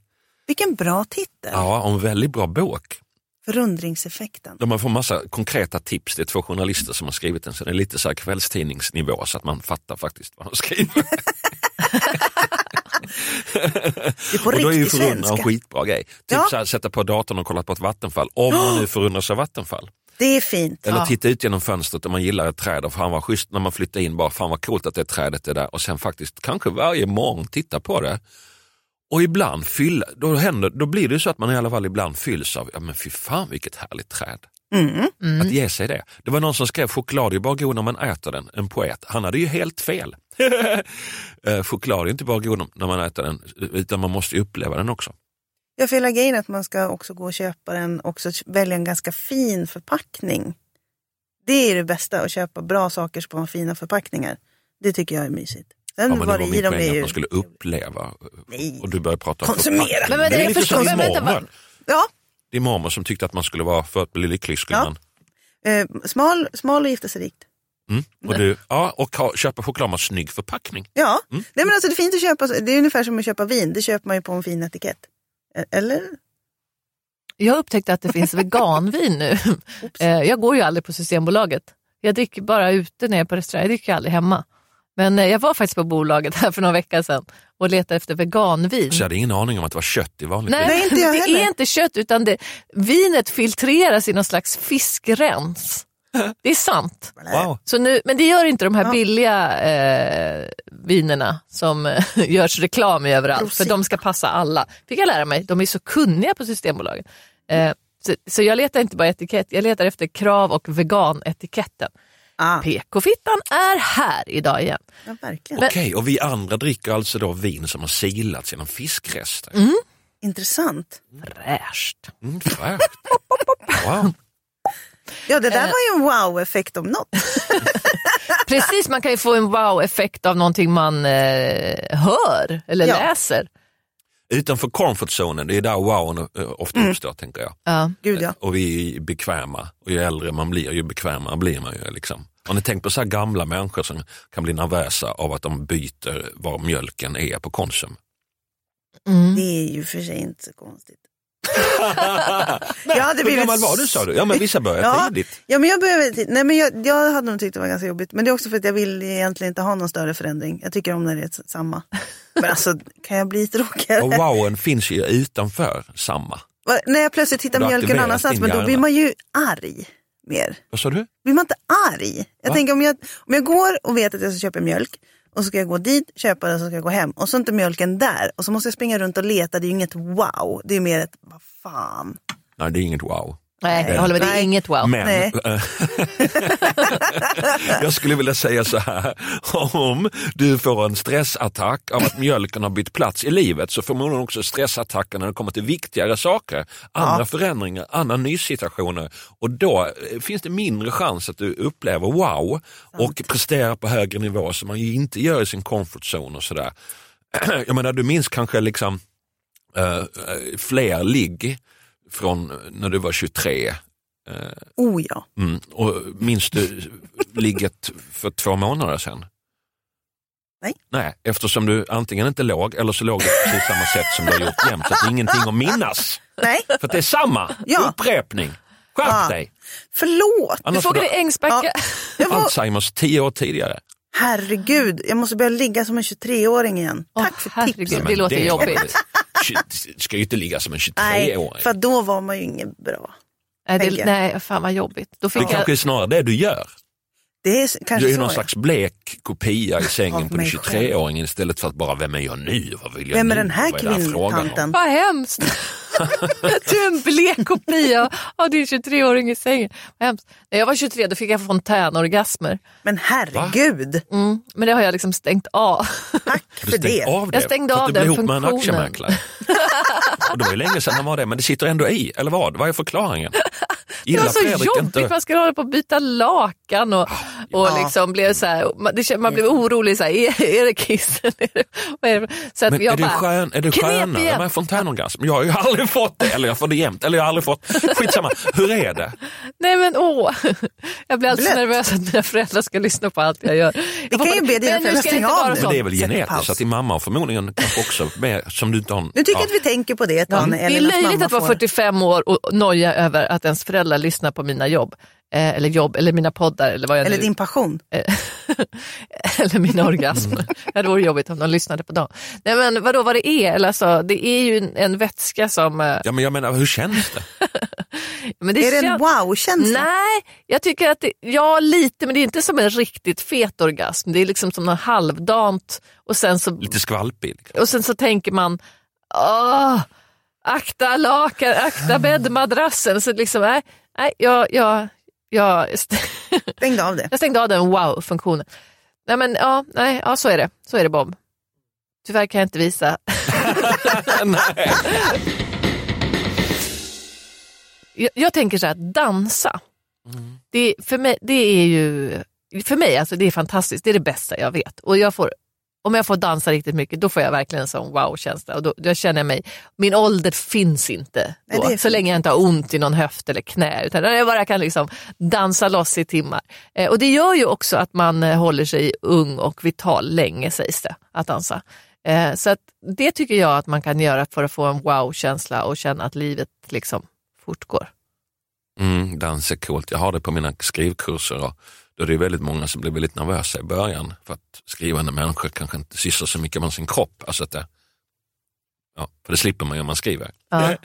[SPEAKER 2] Vilken bra titel.
[SPEAKER 3] Ja, och en väldigt bra bok.
[SPEAKER 2] Förundringseffekten.
[SPEAKER 3] De har fått massa konkreta tips. Det är två journalister som har skrivit den, så det är lite så här kvällstidningsnivå så att man fattar faktiskt vad de skriver.
[SPEAKER 2] Det är på
[SPEAKER 3] och då är ju förundran en skitbra grej. Typ
[SPEAKER 2] Ja.
[SPEAKER 3] så här, sätta på datorn och kolla på ett vattenfall, om man nu förundras av vattenfall.
[SPEAKER 2] Det är fint.
[SPEAKER 3] Eller
[SPEAKER 1] Ja.
[SPEAKER 3] titta ut genom fönstret om man gillar ett träd och fan vad schysst när man flyttar in, bara fan vad coolt att det trädet är där och sen faktiskt kanske varje morgon titta på det. Och ibland fylla, då, händer, då blir det så att man i alla fall ibland fylls av, ja men fy fan vilket härligt träd.
[SPEAKER 2] Mm.
[SPEAKER 3] Att ge sig det. Det var någon som skrev choklad är bara god när man äter den, en poet. Han hade ju helt fel. Eh, choklad är inte bara god när man äter den, utan man måste ju uppleva den också.
[SPEAKER 2] Jag får hela grejen att man ska också gå och köpa den, också välja en ganska fin förpackning. Det är det bästa, att köpa bra saker på fina förpackningar. Det tycker jag är mysigt. Sen
[SPEAKER 3] Ja, men var
[SPEAKER 2] det
[SPEAKER 3] min
[SPEAKER 2] i dem
[SPEAKER 3] poäng att man skulle uppleva.
[SPEAKER 2] Nej.
[SPEAKER 3] Och du börjar prata om
[SPEAKER 2] Konsumera.
[SPEAKER 1] Men, men,
[SPEAKER 3] det är
[SPEAKER 1] det
[SPEAKER 3] lite
[SPEAKER 1] förstår-
[SPEAKER 3] som din mormor.
[SPEAKER 2] Ja,
[SPEAKER 3] Din mormor som tyckte att man skulle vara, för att bli lycklig skulle
[SPEAKER 2] Ja.
[SPEAKER 3] man
[SPEAKER 2] eh, smal, smal och giftasrikt.
[SPEAKER 3] Mm. Och, du, ja, och ha, köpa choklad med snygg förpackning.
[SPEAKER 2] Ja,
[SPEAKER 3] Mm.
[SPEAKER 2] Nej, men alltså, det är fint att köpa, det är ungefär som att köpa vin, det köper man ju på en fin etikett. E- Eller?
[SPEAKER 1] Jag har upptäckt att det finns veganvin nu. Eh, Jag går ju aldrig på Systembolaget. Jag dricker bara ute när jag är på restaurang, jag dricker aldrig hemma. Men eh, jag var faktiskt på bolaget här för några veckor sedan och letade efter veganvin.
[SPEAKER 3] Så jag hade ingen aning om att det var kött i vanligt
[SPEAKER 1] Nej,
[SPEAKER 2] Nej, inte jag
[SPEAKER 1] det
[SPEAKER 2] heller.
[SPEAKER 1] är inte kött utan det, vinet filtreras i någon slags fiskrens. Det är sant.
[SPEAKER 3] Wow.
[SPEAKER 1] Så nu, men det gör inte de här billiga eh, vinerna som eh, görs reklam i överallt,
[SPEAKER 2] Rosita.
[SPEAKER 1] för de ska passa alla. Fick jag lära mig, de är så kunniga på Systembolaget. Eh, så, så jag letar inte bara etikett, jag letar efter krav och veganetiketten.
[SPEAKER 2] Ah,
[SPEAKER 1] PK-fittan är här idag igen.
[SPEAKER 2] ja, verkligen.
[SPEAKER 3] Okej, och vi andra dricker alltså då vin som har silats genom fiskrester.
[SPEAKER 2] Intressant.
[SPEAKER 1] Fräscht.
[SPEAKER 3] Mm, fräscht. wow.
[SPEAKER 2] Ja, det där
[SPEAKER 1] Eh.
[SPEAKER 2] var ju en wow-effekt om något.
[SPEAKER 1] Precis, man kan ju få en wow-effekt av någonting man eh, hör eller
[SPEAKER 2] Ja.
[SPEAKER 1] läser.
[SPEAKER 3] Utanför comfort-zonen, det är där wowen eh, ofta
[SPEAKER 2] Mm.
[SPEAKER 3] uppstår tänker jag.
[SPEAKER 1] Ja.
[SPEAKER 2] Gud ja.
[SPEAKER 3] Och vi är bekväma och ju äldre man blir ju bekvämare blir man ju. Liksom. Har ni tänkt på så här gamla människor som kan bli nervösa av att de byter var mjölken är på Konsum?
[SPEAKER 1] Mm.
[SPEAKER 2] Det är ju för sig inte så konstigt. Jag hade
[SPEAKER 3] hur
[SPEAKER 2] blivit
[SPEAKER 3] gammal var du sa du? Ja men vissa börjar
[SPEAKER 2] Ja.
[SPEAKER 3] tidigt.
[SPEAKER 2] Ja, men jag, behöver, nej, men jag, jag hade nog tyckt det var ganska jobbigt. Men det är också för att jag vill egentligen inte ha någon större förändring. Jag tycker om när det är samma. Men alltså, kan jag bli tråkigare?
[SPEAKER 3] Och wowen finns ju utanför samma.
[SPEAKER 2] Va- När jag plötsligt hittar mjölken
[SPEAKER 3] aktiveras
[SPEAKER 2] annanstans, men då blir man ju arg mer.
[SPEAKER 3] Vad sa du?
[SPEAKER 2] Blir man inte arg? Jag
[SPEAKER 3] Va?
[SPEAKER 2] tänker om jag, om jag går och vet att jag ska köpa mjölk och så ska jag gå dit, köpa den och så ska jag gå hem och så är inte mjölken där och så måste jag springa runt och leta. Det är ju inget wow, det är mer ett vad fan.
[SPEAKER 3] Nej det är inget wow.
[SPEAKER 1] Nej, jag håller med, det är inget wow.
[SPEAKER 3] Men
[SPEAKER 2] Nej.
[SPEAKER 3] jag skulle vilja säga så här, om du får en stressattack av att mjölken har bytt plats i livet så får man också stressattacker när det kommer till viktigare saker, andra förändringar, andra nysituationer. Och då eh, finns det mindre chans att du upplever wow och presterar på högre nivå som man ju inte gör i sin comfort zone och sådär. Jag menar du minns kanske liksom eh, eh, fler ligg från när du var 23
[SPEAKER 2] Oh ja.
[SPEAKER 3] Mm. Och minns du ligget för två månader sedan?
[SPEAKER 2] Nej.
[SPEAKER 3] Nej, eftersom du antingen inte låg eller så låg du på precis samma sätt som du har gjort jämt. Så att det är ingenting att minnas.
[SPEAKER 2] Nej,
[SPEAKER 3] För att det är samma
[SPEAKER 2] Ja.
[SPEAKER 3] upprepning. Skärp
[SPEAKER 2] Ja.
[SPEAKER 3] dig!
[SPEAKER 2] förlåt.
[SPEAKER 1] Du
[SPEAKER 3] Annars får
[SPEAKER 1] frågade
[SPEAKER 3] du
[SPEAKER 1] Ängsbacka.
[SPEAKER 2] Jag var,
[SPEAKER 3] Alzheimers tio år tidigare.
[SPEAKER 2] Herregud, jag måste börja ligga som en 23-åring igen.
[SPEAKER 1] Åh,
[SPEAKER 2] Tack för
[SPEAKER 1] herregud.
[SPEAKER 2] tipsen.
[SPEAKER 1] Det låter jobbigt.
[SPEAKER 3] Ska ju inte ligga som en
[SPEAKER 2] Nej,
[SPEAKER 3] 23-åring.
[SPEAKER 2] för då var man ju inget bra.
[SPEAKER 1] Nej, det, nej, fan vad jobbigt. Då
[SPEAKER 3] Det
[SPEAKER 1] fick
[SPEAKER 3] kanske är
[SPEAKER 1] jag,
[SPEAKER 3] snarare det du gör.
[SPEAKER 2] Det är kanske
[SPEAKER 3] Du är någon
[SPEAKER 2] ja.
[SPEAKER 3] slags blek kopia i sängen på en
[SPEAKER 2] mig
[SPEAKER 3] 23-åring istället för att bara, vem är jag nu? Vad vill jag
[SPEAKER 2] Vem är
[SPEAKER 3] nu?
[SPEAKER 2] den här kvinntanten?
[SPEAKER 1] vad hemskt. du är en blek kopia av din 23-åring i sängen. Vad hemskt. När jag var 23 då fick jag fontänorgasmer.
[SPEAKER 2] Men herregud,
[SPEAKER 1] Mm, men det har jag liksom stängt av.
[SPEAKER 2] tack för det.
[SPEAKER 3] av det
[SPEAKER 1] Jag stängde
[SPEAKER 3] för
[SPEAKER 1] av
[SPEAKER 3] att du blev
[SPEAKER 1] den
[SPEAKER 3] ihop med en
[SPEAKER 1] funktionen.
[SPEAKER 3] aktiemäklare. Och det var ju länge sedan han var det, men det sitter ändå i, eller vad? Vad är förklaringen?
[SPEAKER 1] Det var så
[SPEAKER 3] Fredrik
[SPEAKER 1] jobbigt,
[SPEAKER 3] inte-
[SPEAKER 1] man skulle hålla på att byta lakan och, och
[SPEAKER 2] Ja.
[SPEAKER 1] liksom blev så här, man, det, blev orolig, så här, är, är det kissen? Är det, är det? Så att
[SPEAKER 3] Men
[SPEAKER 1] jag
[SPEAKER 3] är det,
[SPEAKER 1] bara,
[SPEAKER 3] skön, är det
[SPEAKER 1] knep
[SPEAKER 3] skönare med fontänorgasm? Jag har ju aldrig fått det, eller jag får det jämt, eller jag har aldrig fått. Skitsamma, hur är det?
[SPEAKER 1] Nej men åh, jag blir alltid så
[SPEAKER 2] Blött.
[SPEAKER 1] nervös att mina föräldrar ska lyssna på allt jag gör.
[SPEAKER 2] Vi kan ju be dina föräldrar stänga av
[SPEAKER 3] Men
[SPEAKER 2] nu.
[SPEAKER 3] det är väl genetiskt, att din mamma har förmodligen också med, som du inte har...
[SPEAKER 2] Nu tycker jag
[SPEAKER 3] ja.
[SPEAKER 2] att vi tänker på det ett tag när
[SPEAKER 1] Det är löjligt att vara
[SPEAKER 2] får-
[SPEAKER 1] 45 år och noja över att ens föräldrar lyssnar på mina jobb. Eh, eller jobb, eller mina poddar eller vad jag
[SPEAKER 2] Eller
[SPEAKER 1] nu...
[SPEAKER 2] din passion.
[SPEAKER 1] eller mina orgasmer. Ja, det vore jobbigt om de lyssnade på dem. Nej men vadå vad det är? Eller alltså, det är ju en, en vätska som... eh,
[SPEAKER 3] Ja, men jag menar, hur känns det?
[SPEAKER 1] Men
[SPEAKER 2] är det en wow-känsla?
[SPEAKER 1] Nej, jag tycker att det, ja lite, men det är inte som en riktigt fet orgasm. Det är liksom som något halvdant och sen så,
[SPEAKER 3] Lite skvalpig?
[SPEAKER 1] och sen så tänker man, åh, akta lakan, akta bäddmadrassen. Så liksom, nej, nej jag, jag, jag, st-
[SPEAKER 2] Stängde av det.
[SPEAKER 1] jag stängde av den wow-funktionen. Nej men ja, nej, ja så är det. Så är det Bob. Tyvärr kan jag inte visa. Jag, jag tänker så här, dansa. Det, för, mig, det är ju, för mig alltså det är fantastiskt, det är det bästa jag vet. Och jag får, om jag får dansa riktigt mycket då får jag verkligen en sån wow-känsla. Och då, då känner jag mig, min ålder finns inte
[SPEAKER 2] Nej,
[SPEAKER 1] då,
[SPEAKER 2] är
[SPEAKER 1] så länge jag inte har ont i någon höft eller knä. Utan jag bara kan liksom dansa loss i timmar. Eh, och det gör ju också att man eh, håller sig ung och vital länge sägs det, att dansa. Eh, så att det tycker jag att man kan göra för att få en wow-känsla och känna att livet liksom fortgår.
[SPEAKER 3] Mm, dans är coolt. Jag har det på mina skrivkurser och då är det väldigt många som blir väldigt nervösa i början för att skrivande människor kanske inte sysslar så mycket med sin kropp. Alltså att det, ja, för det slipper man ju om man skriver.
[SPEAKER 1] Ja.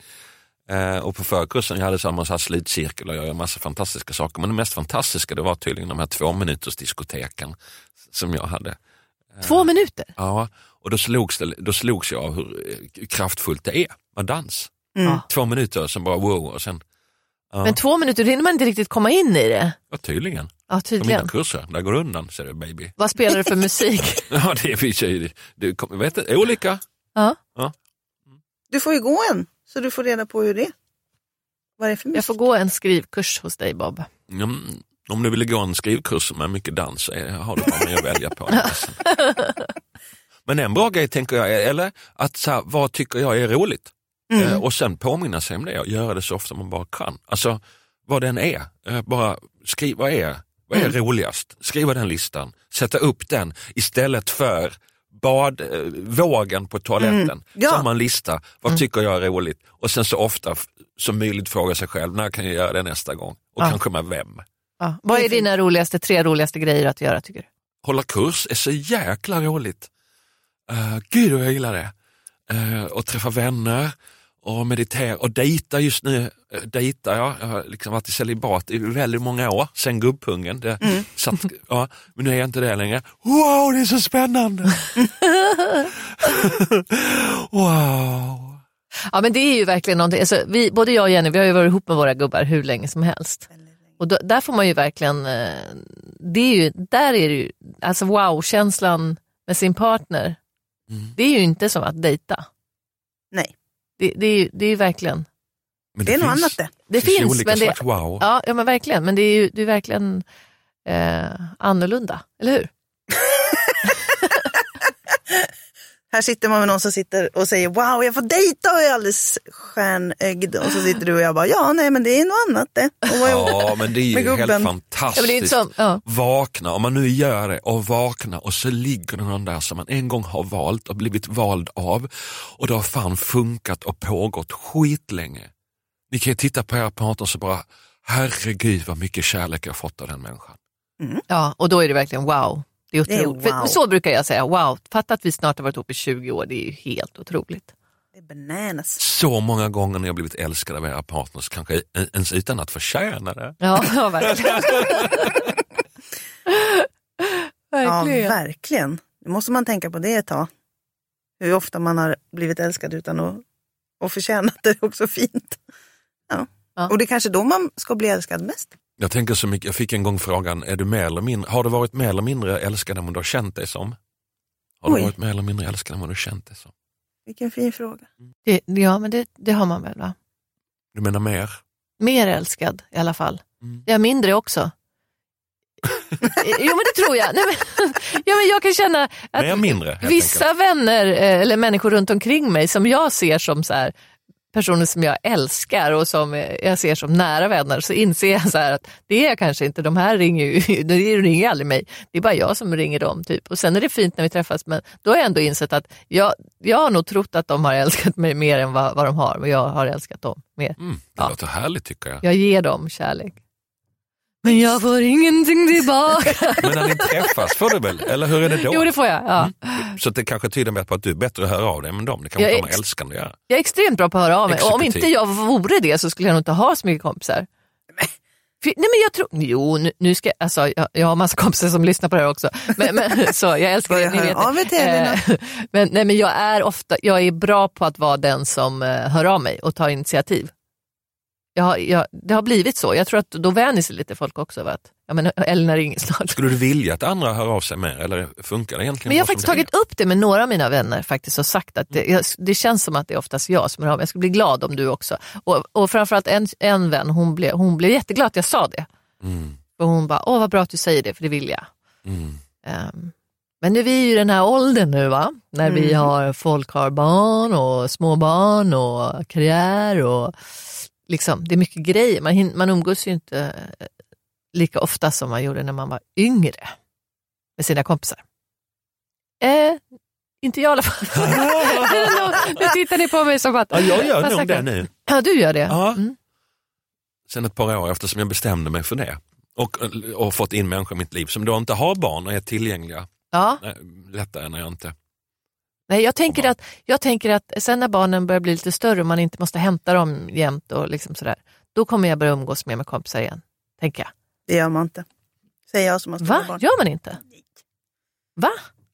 [SPEAKER 3] Eh, och på förkursen jag hade samma så här slutcirkel och jag gör massa fantastiska saker. Men det mest fantastiska det var tydligen de här två minuters diskoteken som jag hade.
[SPEAKER 1] Två minuter?
[SPEAKER 3] Ja, och då slogs, det, då slogs jag av hur eh, kraftfullt det är med dans.
[SPEAKER 2] Mm.
[SPEAKER 3] Två minuter, sen bara wow och sen, ja,
[SPEAKER 1] Men två minuter, då hinner man inte riktigt komma in i det.
[SPEAKER 3] ja tydligen.
[SPEAKER 1] Ja,
[SPEAKER 3] På mina
[SPEAKER 1] tydligen.
[SPEAKER 3] kurser, där går undan ser du baby.
[SPEAKER 1] Vad spelar du för musik?
[SPEAKER 3] Ja, det finns ju, det, det, vet du, olika.
[SPEAKER 1] Ja.
[SPEAKER 2] Du får ju gå en, så du får reda på hur det är. Vad är det för
[SPEAKER 1] Jag
[SPEAKER 2] musik?
[SPEAKER 1] får gå en skrivkurs hos dig Bob.
[SPEAKER 3] Mm, om du vill gå en skrivkurs med mycket dans är- har du bara mer att välja på. Men en bra grej tänker jag, är, eller att så här, vad tycker jag är roligt?
[SPEAKER 2] Mm.
[SPEAKER 3] Eh, och sen påminna sig om det och göra det så ofta man bara kan. Alltså vad den är, eh, bara skriv, vad är, vad är roligast? Skriva den listan, sätta upp den istället för bad, eh, vågen på toaletten.
[SPEAKER 2] Mm. Ja.
[SPEAKER 3] Så har man lista, vad tycker jag är roligt? Och sen så ofta som möjligt fråga sig själv, när kan jag göra det nästa gång? Och
[SPEAKER 1] Ja.
[SPEAKER 3] kanske med vem?
[SPEAKER 1] Ja. Vad är dina roligaste, tre roligaste grejer att göra tycker du?
[SPEAKER 3] Hålla kurs är så jäkla roligt. Uh, Gud vad jag gillar det. Uh, och träffa vänner och meditera och dejta just nu. Uh, dejtar jag. jag har liksom varit i celibat i väldigt många år, sen gubbpungen. Det satt, ja, men nu är jag inte det längre. Wow, det är så spännande! wow!
[SPEAKER 1] Ja men det är ju verkligen någonting, alltså, vi, både jag och Jenny vi har ju varit ihop med våra gubbar hur länge som helst. Och då, där får man ju verkligen, eh, det är ju, där är det ju, alltså wow-känslan med sin partner,
[SPEAKER 3] Mm.
[SPEAKER 1] det är ju inte som att dejta.
[SPEAKER 2] Nej,
[SPEAKER 1] Det, det, är, det är ju verkligen,
[SPEAKER 3] Men
[SPEAKER 2] det är något
[SPEAKER 3] finns-
[SPEAKER 2] annat det.
[SPEAKER 1] det
[SPEAKER 3] finns ju
[SPEAKER 1] finns,
[SPEAKER 3] olika
[SPEAKER 1] men det,
[SPEAKER 3] slags wow.
[SPEAKER 1] ja, ja men verkligen, men det är ju det är verkligen eh, annorlunda, eller hur?
[SPEAKER 2] Här sitter man med någon som sitter och säger wow, jag får dejta och är alldeles stjärnögd. Och så sitter du och jag bara, ja nej men det är något annat det. Och vad-
[SPEAKER 3] Ja, men det är ju helt.
[SPEAKER 1] Ja,
[SPEAKER 3] fantastiskt.
[SPEAKER 1] det är inte som, ja.
[SPEAKER 3] Vakna, om man nu gör det och vakna och så ligger det någon där som man en gång har valt och blivit vald av och det har fan funkat och pågått skitlänge. Ni kan ju titta på era partner och så bara, herregud vad mycket kärlek jag fått av den människan.
[SPEAKER 1] ja, och då är det verkligen wow. Det är
[SPEAKER 2] Det är
[SPEAKER 1] otroligt.
[SPEAKER 2] Wow.
[SPEAKER 1] Så brukar jag säga, wow, fatta att vi snart har varit ihop i 20 år, det är ju helt otroligt.
[SPEAKER 2] Det är bananas.
[SPEAKER 3] Så många gånger när jag blivit älskad av era partners, kanske ens utan att förtjäna det.
[SPEAKER 1] Ja, ja verkligen.
[SPEAKER 2] Ja,
[SPEAKER 1] verkligen.
[SPEAKER 2] verkligen. Nu måste man tänka på det ett tag. Hur ofta man har blivit älskad utan att, att förtjäna det är också fint. Ja.
[SPEAKER 1] Ja.
[SPEAKER 2] Och det är kanske då man ska bli älskad mest.
[SPEAKER 3] Jag tänker så mycket, jag fick en gång frågan, är du mer eller mindre, har du varit mer eller mindre älskad än vad du har känt dig som? Har
[SPEAKER 2] Oj.
[SPEAKER 3] du varit mer eller mindre älskad än vad du har känt dig som?
[SPEAKER 2] Vilken fin fråga.
[SPEAKER 1] Det, ja, men det, det har man väl va?
[SPEAKER 3] Du menar mer?
[SPEAKER 1] Mer älskad i alla fall.
[SPEAKER 3] Mm.
[SPEAKER 1] Jag är mindre också. jo men det tror jag. Nej, men, ja, men jag kan känna att
[SPEAKER 3] mindre
[SPEAKER 1] vissa
[SPEAKER 3] enkelt.
[SPEAKER 1] vänner eh, eller människor runt omkring mig som jag ser som så här, personer som jag älskar och som jag ser som nära vänner så inser jag så att det är jag kanske inte, de här ringer ju de ringer aldrig mig, det är bara jag som ringer dem. Typ. Och sen är det fint när vi träffas men då har jag ändå insett att jag, jag har nog trott att de har älskat mig mer än vad, vad de har och jag har älskat dem mer.
[SPEAKER 3] Mm, det
[SPEAKER 1] Ja.
[SPEAKER 3] låter härligt tycker jag.
[SPEAKER 1] Jag ger dem kärlek. Men jag får ingenting tillbaka.
[SPEAKER 3] Men när ni träffas får du väl, eller hur är det då?
[SPEAKER 1] Jo det får jag. Ja.
[SPEAKER 3] Så det kanske tyder mer på att du är bättre att höra av dig än dem. Det har med
[SPEAKER 1] ex-
[SPEAKER 3] älskande att göra.
[SPEAKER 1] Jag är extremt bra på att höra av mig. Och om inte jag vore det så skulle jag nog inte ha så mycket kompisar. Nej men jag tror, jo nu, nu ska alltså, jag, jag har massa kompisar som lyssnar på det här också. Men, men, så jag älskar det, ni vet.
[SPEAKER 2] Elina.
[SPEAKER 1] Eh, men, nej, men jag är ofta, jag är bra på att vara den som eh, hör av mig och tar initiativ. Jag, jag, det har blivit så. Jag tror att då vänjer sig lite folk också. Va? Att, ja, men Elina ringer snart.
[SPEAKER 3] Skulle du vilja att andra hör av sig mer eller funkar det egentligen
[SPEAKER 1] Men jag har faktiskt tagit upp det med några av mina vänner faktiskt och sagt att det, jag, det känns som att det är oftast jag som hör av mig. Jag skulle bli glad om du också. Och, och framförallt en, en vän, hon blev, hon blev jätteglad att jag sa det.
[SPEAKER 3] Mm,
[SPEAKER 1] Och hon bara, åh vad bra att du säger det, för det vill jag.
[SPEAKER 3] mm.
[SPEAKER 1] Ehm, men nu är vi ju i den här åldern nu va, när vi har, folk har barn och småbarn och karriär och liksom, det är mycket grejer. Man, man umgås ju inte eh, lika ofta som man gjorde när man var yngre med sina kompisar. Eh, inte jag i alla fall. nu tittar ni på mig som att...
[SPEAKER 3] Ja, jag gör nog det nu.
[SPEAKER 1] Ja, du gör det.
[SPEAKER 3] Ja.
[SPEAKER 1] Mm.
[SPEAKER 3] Sen ett par år eftersom jag bestämde mig för det. Och, och fått in människor i mitt liv som då inte har barn och är tillgängliga.
[SPEAKER 1] Ja.
[SPEAKER 3] Lättare när jag inte...
[SPEAKER 1] Nej, jag, tänker att, jag tänker att sen när barnen börjar bli lite större och man inte måste hämta dem jämt och liksom sådär, då kommer jag börja umgås mer med kompisar igen. Tänker jag.
[SPEAKER 2] Det gör man inte. Säger jag som har stora
[SPEAKER 1] Va?
[SPEAKER 2] barn.
[SPEAKER 1] Gör man inte? Va?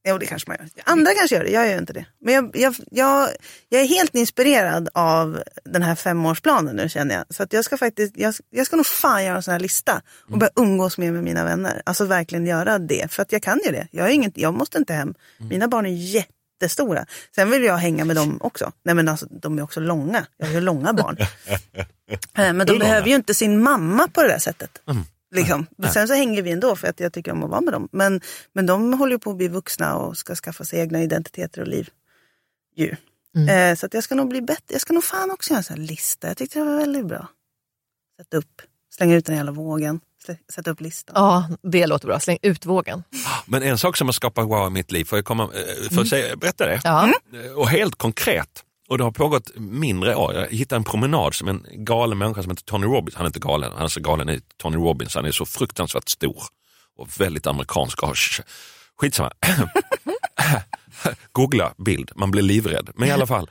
[SPEAKER 2] Jo, det kanske man gör. Andra kanske gör det, jag gör inte det. Men jag, jag, jag, jag är helt inspirerad av den här femårsplanen nu känner jag. Så att jag ska faktiskt, jag, jag ska nog fan göra en sån här lista och börja umgås mer med mina vänner. Alltså verkligen göra det. För att jag kan ju det. Jag, är inget, jag måste inte hem. Mina barn är jättestora. Sen vill jag hänga med dem också. Nej men alltså de är också långa. Jag har ju långa barn. Eh, men de behöver ju inte sin mamma på det där sättet.
[SPEAKER 3] Mm.
[SPEAKER 2] Liksom. Sen så hänger vi ändå för att jag tycker om att vara med dem. Men, men de håller ju på att bli vuxna och ska skaffa sig egna identiteter och liv. Ju.
[SPEAKER 1] Mm.
[SPEAKER 2] Eh, så att jag ska nog bli bättre. Jag ska nog fan också göra en sån här lista. Jag tyckte det var väldigt bra. Sätta upp, slänga ut den hela vågen, sätta upp listan.
[SPEAKER 1] Ja, det låter bra. Släng ut vågen.
[SPEAKER 3] Men en sak som har skapat wow i mitt liv, får jag komma, eh, får jag säga, berätta det?
[SPEAKER 1] Ja.
[SPEAKER 3] Eh, Och helt konkret, och det har pågått mindre år. Jag hittade en promenad som en galen människa som heter Tony Robbins. Han är inte galen, han är så galen i Tony Robbins. Han är så fruktansvärt stor och väldigt amerikansk. Skitsamma. Googla bild, man blir livrädd. Men i alla fall.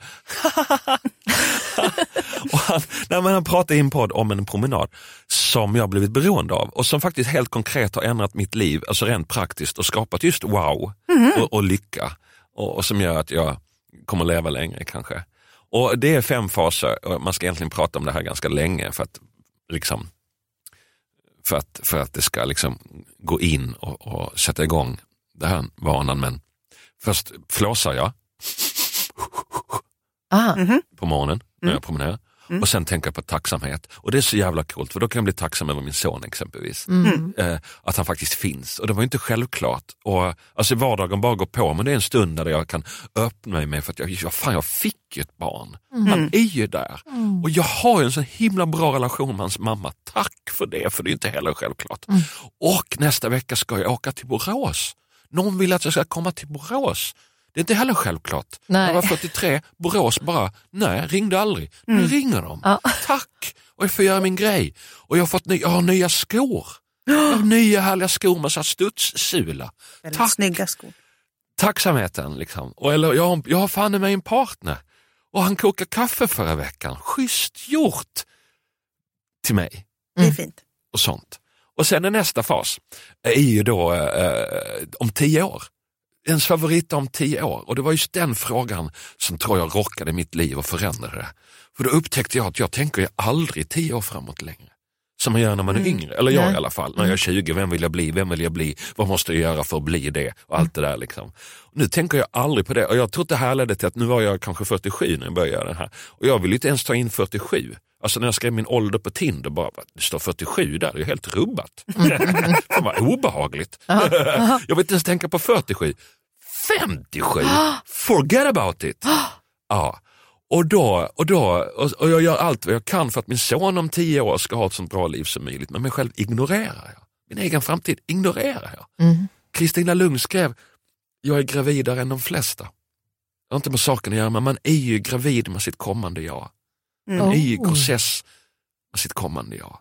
[SPEAKER 3] och han, nej, han pratade i en podd om en promenad som jag blivit beroende av och som faktiskt helt konkret har ändrat mitt liv, alltså rent praktiskt och skapat just wow och, och lycka. Och, och som gör att jag kommer leva längre kanske. Och Det är fem faser och man ska egentligen prata om det här ganska länge för att, liksom, för att, för att det ska liksom gå in och, och sätta igång den här vanan. Men först flåsar jag
[SPEAKER 1] Ah.
[SPEAKER 3] på morgonen när jag promenerar. Och sen tänker jag på tacksamhet. Och det är så jävla coolt för då kan jag bli tacksam över min son exempelvis.
[SPEAKER 1] Mm.
[SPEAKER 3] Eh, att han faktiskt finns. Och det var inte självklart. Och, alltså vardagen bara går på men det är en stund där jag kan öppna mig med för att jag, jag, fan, jag fick ju ett barn. Han är ju där. Och jag har ju en så himla bra relation med hans mamma. Tack för det, för det är inte heller självklart. Och nästa vecka ska jag åka till Borås. Någon vill att jag ska komma till Borås. Det är inte heller självklart.
[SPEAKER 1] Nej.
[SPEAKER 3] Jag var 43, Borås bara, nej, ringde aldrig. Nu ringer de.
[SPEAKER 1] Ja.
[SPEAKER 3] Tack! Och jag får göra min grej. Och jag har, fått ny, jag har nya skor. Jag har nya härliga skor med studssula.
[SPEAKER 2] Väldigt
[SPEAKER 3] Tack.
[SPEAKER 2] snygga skor.
[SPEAKER 3] Tacksamheten liksom. Och, eller jag, har- jag har fan mig en partner och han kokar kaffe förra veckan. Schysst gjort till mig
[SPEAKER 2] Det är
[SPEAKER 1] Mm.
[SPEAKER 2] fint.
[SPEAKER 3] och sånt. Och sen är nästa fas är ju då eh, om tio år. Ens favorit om tio år. Och det var just den frågan som tror jag rockade mitt liv och förändrade det. För då upptäckte jag att jag tänker ju aldrig tio år framåt längre. Som man gör när man är yngre, eller jag
[SPEAKER 1] Nej.
[SPEAKER 3] i alla fall. När jag är 20, vem vill jag bli? Vem vill jag bli? Vad måste jag göra för att bli det? Och allt det där liksom. Nu tänker jag aldrig på det och jag tror att det här ledde till att nu var jag kanske 47 när jag började göra det här. Och jag vill inte ens ta in 47. Alltså när jag skrev min ålder på Tinder, bara, det står 47 där, det är helt rubbat. Fan vad obehagligt. jag vill inte ens tänka på 47. 57, forget about it. Ja. Och, då, och, då, och, jag gör allt vad jag kan för att min son om tio år ska ha ett så bra liv som möjligt. Men mig själv ignorerar jag. Min egen framtid ignorerar jag.
[SPEAKER 1] Mm.
[SPEAKER 3] Kristina Lugn skrev, jag är gravidare än de flesta. Det har inte med saken att göra, men man är ju gravid med sitt kommande jag. Ju i
[SPEAKER 1] Oh.
[SPEAKER 3] process med sitt kommande jag.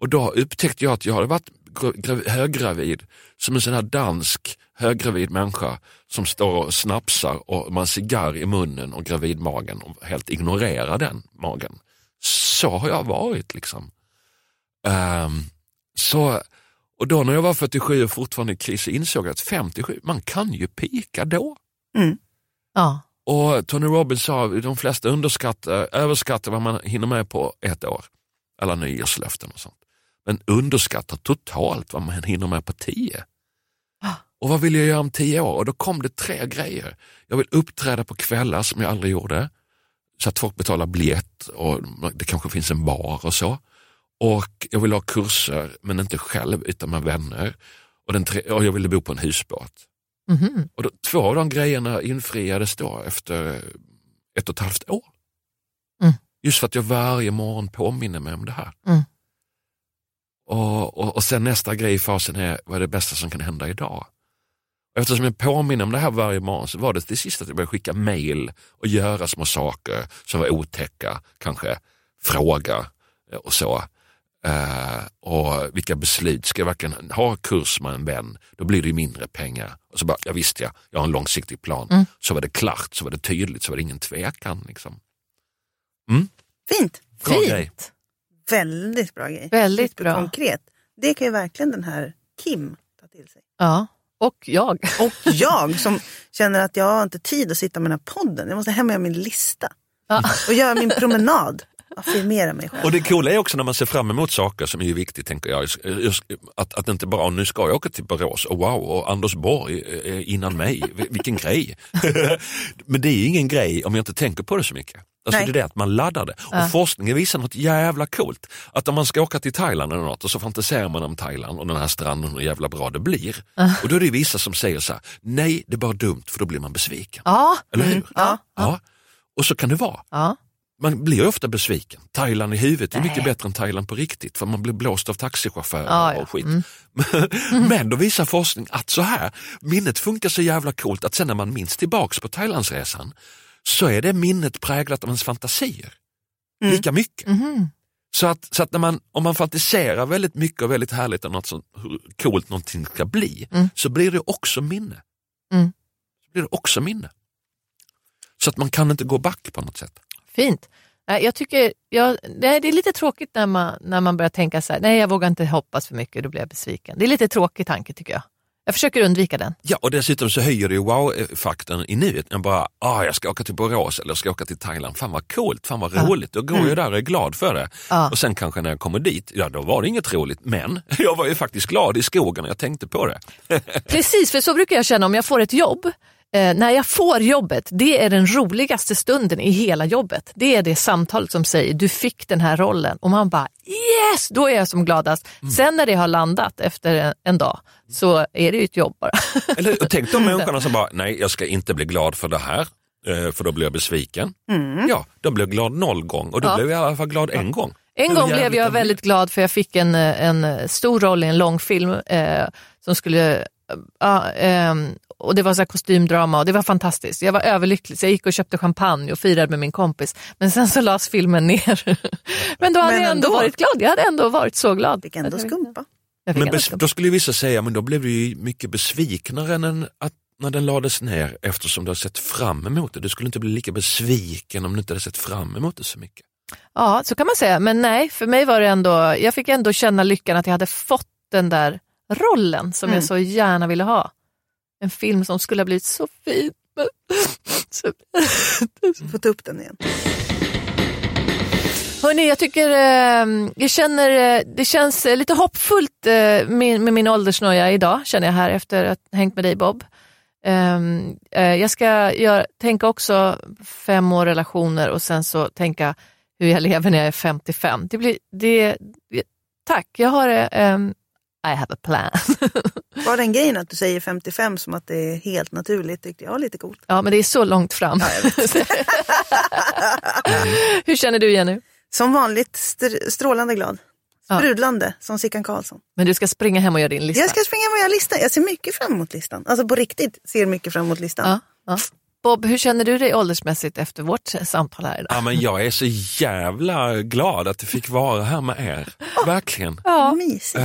[SPEAKER 3] Och då upptäckte jag att jag hade varit gra- gra- höggravid som en sån här dansk höggravid människa som står och snapsar och man har cigarr i munnen och gravidmagen och helt ignorerar den magen. Så har jag varit liksom. Ehm, så, och då när jag var 47 och fortfarande i kris så insåg jag att 57, man kan ju pika då.
[SPEAKER 2] Mm.
[SPEAKER 1] Ja.
[SPEAKER 3] Och Tony Robbins sa att de flesta underskattar, överskattar vad man hinner med på ett år. Alla nyårslöften och sånt. Men underskattar totalt vad man hinner med på tio.
[SPEAKER 1] Ah.
[SPEAKER 3] Och vad vill jag göra om tio år? Och då kom det tre grejer. Jag vill uppträda på kvällar som jag aldrig gjorde. Så att folk betalar biljett och det kanske finns en bar och så. Och jag vill ha kurser, men inte själv utan med vänner. Och, tre, och jag ville bo på en husbåt.
[SPEAKER 1] Mhm.
[SPEAKER 3] Och då, två av de grejerna infriades då efter ett och ett halvt år.
[SPEAKER 1] Mm.
[SPEAKER 3] Just för att jag varje morgon påminner mig om det här.
[SPEAKER 1] Mm.
[SPEAKER 3] Och, och, och sen nästa grej i fasen är, vad är det bästa som kan hända idag? Eftersom jag påminner om det här varje morgon så var det till sist att jag började skicka mail och göra små saker som var otäcka, kanske fråga och så. Eh, och vilka beslut, ska jag verkligen ha kurs med en vän, då blir det ju mindre pengar. Och så bara, ja visst ja, jag har en långsiktig plan.
[SPEAKER 1] Mm.
[SPEAKER 3] Så var det klart, så var det tydligt, så var det ingen tvekan. Liksom.
[SPEAKER 2] Fint.
[SPEAKER 3] Bra
[SPEAKER 1] Fint.
[SPEAKER 3] grej.
[SPEAKER 2] Väldigt bra grej.
[SPEAKER 1] Väldigt bra.
[SPEAKER 2] Konkret. Det kan ju verkligen den här Kim ta till sig.
[SPEAKER 1] Ja. Och jag.
[SPEAKER 2] Och jag som känner att jag har inte tid att sitta med den här podden. Jag måste hem och göra min lista.
[SPEAKER 1] Ja.
[SPEAKER 2] Och göra min promenad. Affirmera mig själv.
[SPEAKER 3] Och det coola är också när man ser fram emot saker som är viktigt, tänker jag. Att, att inte bara, nu ska jag åka till Borås och wow, och Anders Borg eh, innan mig, vilken grej. Men det är ingen grej om jag inte tänker på det så mycket. Alltså
[SPEAKER 2] Nej.
[SPEAKER 3] det är det att man laddar det. Och forskningen visar något jävla coolt. Att om man ska åka till Thailand eller något och så fantiserar man om Thailand och den här stranden och hur jävla bra det blir. Och då är det vissa som säger så här, nej det är bara dumt för då blir man besviken.
[SPEAKER 1] Ja.
[SPEAKER 3] Eller hur?
[SPEAKER 2] Ja.
[SPEAKER 3] ja. Och så kan det vara
[SPEAKER 1] ja.
[SPEAKER 3] Man blir ofta besviken. Thailand i huvudet är mycket bättre än Thailand på riktigt för man blir blåst av taxichaufförer
[SPEAKER 1] Ja, ja.
[SPEAKER 3] och skit. Men då visar forskning att så här, minnet funkar så jävla coolt att sen när man minns tillbaks på Thailandsresan så är det minnet präglat av ens fantasier. Lika mycket.
[SPEAKER 1] Mhm.
[SPEAKER 3] Så att, så att när man, om man fantiserar väldigt mycket och väldigt härligt om något som, hur coolt någonting ska bli, så blir det också minne.
[SPEAKER 1] Mm.
[SPEAKER 3] Så blir det också minne. Så att man kan inte gå back på något sätt.
[SPEAKER 1] Fint. Jag tycker, jag, det är lite tråkigt när man, när man börjar tänka så här, nej jag vågar inte hoppas för mycket, då blir jag besviken. Det är lite tråkig tanke tycker jag. Jag försöker undvika den.
[SPEAKER 3] Ja, och dessutom så höjer det ju wow-faktorn i nuet. Jag bara, ah, jag ska åka till Borås eller jag ska åka till Thailand. Fan vad coolt, fan vad roligt. Då går jag där och är glad för det.
[SPEAKER 1] Ja.
[SPEAKER 3] Och sen kanske när jag kommer dit, ja då var det inget roligt. Men jag var ju faktiskt glad i skogen när jag tänkte på det.
[SPEAKER 1] Precis, för så brukar jag känna om jag får ett jobb. Eh, när jag får jobbet, det är den roligaste stunden i hela jobbet. Det är det samtalet som säger du fick den här rollen och man bara yes, då är jag som gladast. Sen när det har landat efter en, en dag så är det ju ett jobb bara.
[SPEAKER 3] Eller och tänk de människorna som bara, nej jag ska inte bli glad för det här. eh, För då blir jag besviken. Ja, då blir jag glad noll gång och då
[SPEAKER 1] Ja.
[SPEAKER 3] blev jag i alla fall glad en gång.
[SPEAKER 1] En gång blev jag väldigt glad för jag fick en, eh, en stor roll i en långfilm eh, som skulle, eh, ja, ehm, och det var så här kostymdrama och det var fantastiskt. Jag var överlycklig så jag gick och köpte champagne och firade med min kompis. Men sen så lades filmen ner. Men då hade
[SPEAKER 2] Men
[SPEAKER 1] jag ändå
[SPEAKER 2] ändå.
[SPEAKER 1] varit glad. Jag hade ändå varit så glad.
[SPEAKER 2] Fick ändå skumpa.
[SPEAKER 3] Men
[SPEAKER 1] en
[SPEAKER 3] bes,
[SPEAKER 1] Oscar.
[SPEAKER 3] då skulle vissa säga, men då blev du ju mycket besviknare än att, när den lades ner eftersom du har sett fram emot det. Du skulle inte bli lika besviken om du inte hade sett fram emot det så mycket.
[SPEAKER 1] Ja, så kan man säga. Men nej, för mig var det ändå, jag fick ändå känna lyckan att jag hade fått den där rollen som
[SPEAKER 2] Mm.
[SPEAKER 1] jag så gärna ville ha. En film som skulle ha blivit så fin. Men, så,
[SPEAKER 2] Få ta upp den igen.
[SPEAKER 1] Hörrni, jag tycker eh, jag känner, eh, det känns lite hoppfullt eh, med, med min åldersnoja idag, känner jag här efter att ha hängt med dig Bob. Ehm, eh, jag ska göra, tänka också fem år relationer och sen så tänka hur jag lever när jag är 55. Det blir, det, tack, jag har eh, ehm, I have a plan.
[SPEAKER 2] Bara den grejen att du säger 55 som att det är helt naturligt tyckte jag var lite coolt.
[SPEAKER 1] ja, men det är så långt fram. hur känner du Jenny?
[SPEAKER 2] Som vanligt str- strålande glad.
[SPEAKER 1] Ja.
[SPEAKER 2] Sprudlande som Sickan Karlsson.
[SPEAKER 1] Men du ska springa hem och göra din lista.
[SPEAKER 2] Jag ska springa med jag listan. Jag ser mycket fram emot listan. Alltså på riktigt ser mycket fram emot listan.
[SPEAKER 1] ja, ja. Bob, hur känner du dig åldersmässigt efter vårt samtal här idag?
[SPEAKER 3] Ja, men jag är så jävla glad att du fick vara här med er. Verkligen.
[SPEAKER 1] Ja.
[SPEAKER 2] Mysigt.
[SPEAKER 3] Eh,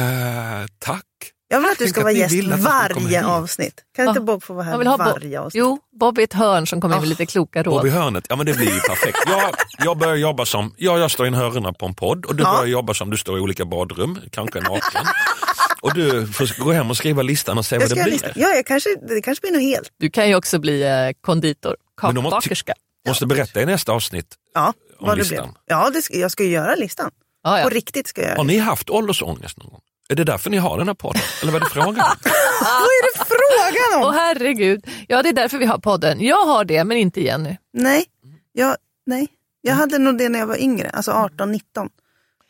[SPEAKER 3] tack.
[SPEAKER 2] Jag vill att du ska vara gäst varje avsnitt. Kan inte. Bob få vara här
[SPEAKER 1] Jag vill ha Bob.
[SPEAKER 2] varje avsnitt?
[SPEAKER 1] Jo, Bob är ett hörn som kommer in med lite kloka
[SPEAKER 3] Bob i
[SPEAKER 1] råd.
[SPEAKER 3] hörnet, ja men det blir ju perfekt. Jag, jag börjar jobba som, ja, jag står i en hörna på en podd och du
[SPEAKER 2] Ja.
[SPEAKER 3] börjar jobba som du står i olika badrum, kanske naken. Och du får gå hem och skriva listan och se
[SPEAKER 2] Jag
[SPEAKER 3] vad det blir.
[SPEAKER 2] Ja, jag kanske, det kanske blir något helt.
[SPEAKER 1] Du kan ju också bli eh, konditor,
[SPEAKER 3] Men de måste-
[SPEAKER 1] kakbakerska.
[SPEAKER 3] Måste berätta i nästa avsnitt.
[SPEAKER 2] Ja,
[SPEAKER 3] Om
[SPEAKER 2] vad det
[SPEAKER 3] listan.
[SPEAKER 2] blev. Ja, det ska, jag ska ju göra listan.
[SPEAKER 1] Ja, ja.
[SPEAKER 2] På riktigt ska jag göra
[SPEAKER 3] Har
[SPEAKER 2] det.
[SPEAKER 3] ni haft åldersångest någon gång? Är det därför ni har den här podden? Eller vad är det frågan om?
[SPEAKER 2] Vad är det frågan om?
[SPEAKER 1] Åh herregud, ja det är därför vi har podden. Jag har det, men inte Jenny.
[SPEAKER 2] Nej, jag, nej, jag hade nog det när jag var yngre, alltså 18-19.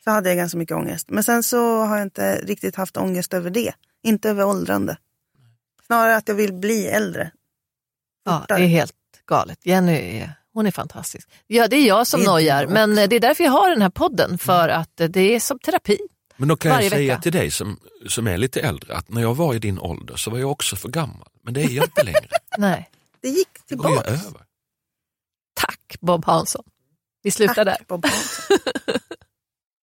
[SPEAKER 2] Så hade jag ganska mycket ångest. Men sen så har jag inte riktigt haft ångest över det. Inte över åldrande. Snarare att jag vill bli äldre.
[SPEAKER 1] Ja,
[SPEAKER 2] Fortare.
[SPEAKER 1] det är helt galet. Jenny är, hon är fantastisk. Ja, det är jag som
[SPEAKER 2] Det
[SPEAKER 1] nojar, men det är därför jag har den här podden, för att eh, det är som terapi.
[SPEAKER 3] Men då kan
[SPEAKER 1] Varje
[SPEAKER 3] jag säga
[SPEAKER 1] vecka.
[SPEAKER 3] till dig som, som är lite äldre att när jag var i din ålder så var jag också för gammal. Men det är jag inte längre.
[SPEAKER 1] Nej,
[SPEAKER 2] Det gick
[SPEAKER 3] Det går
[SPEAKER 2] tillbaka.
[SPEAKER 3] över.
[SPEAKER 1] tack Bob Hansson. Vi slutar där.
[SPEAKER 2] Tack Bob Hansson.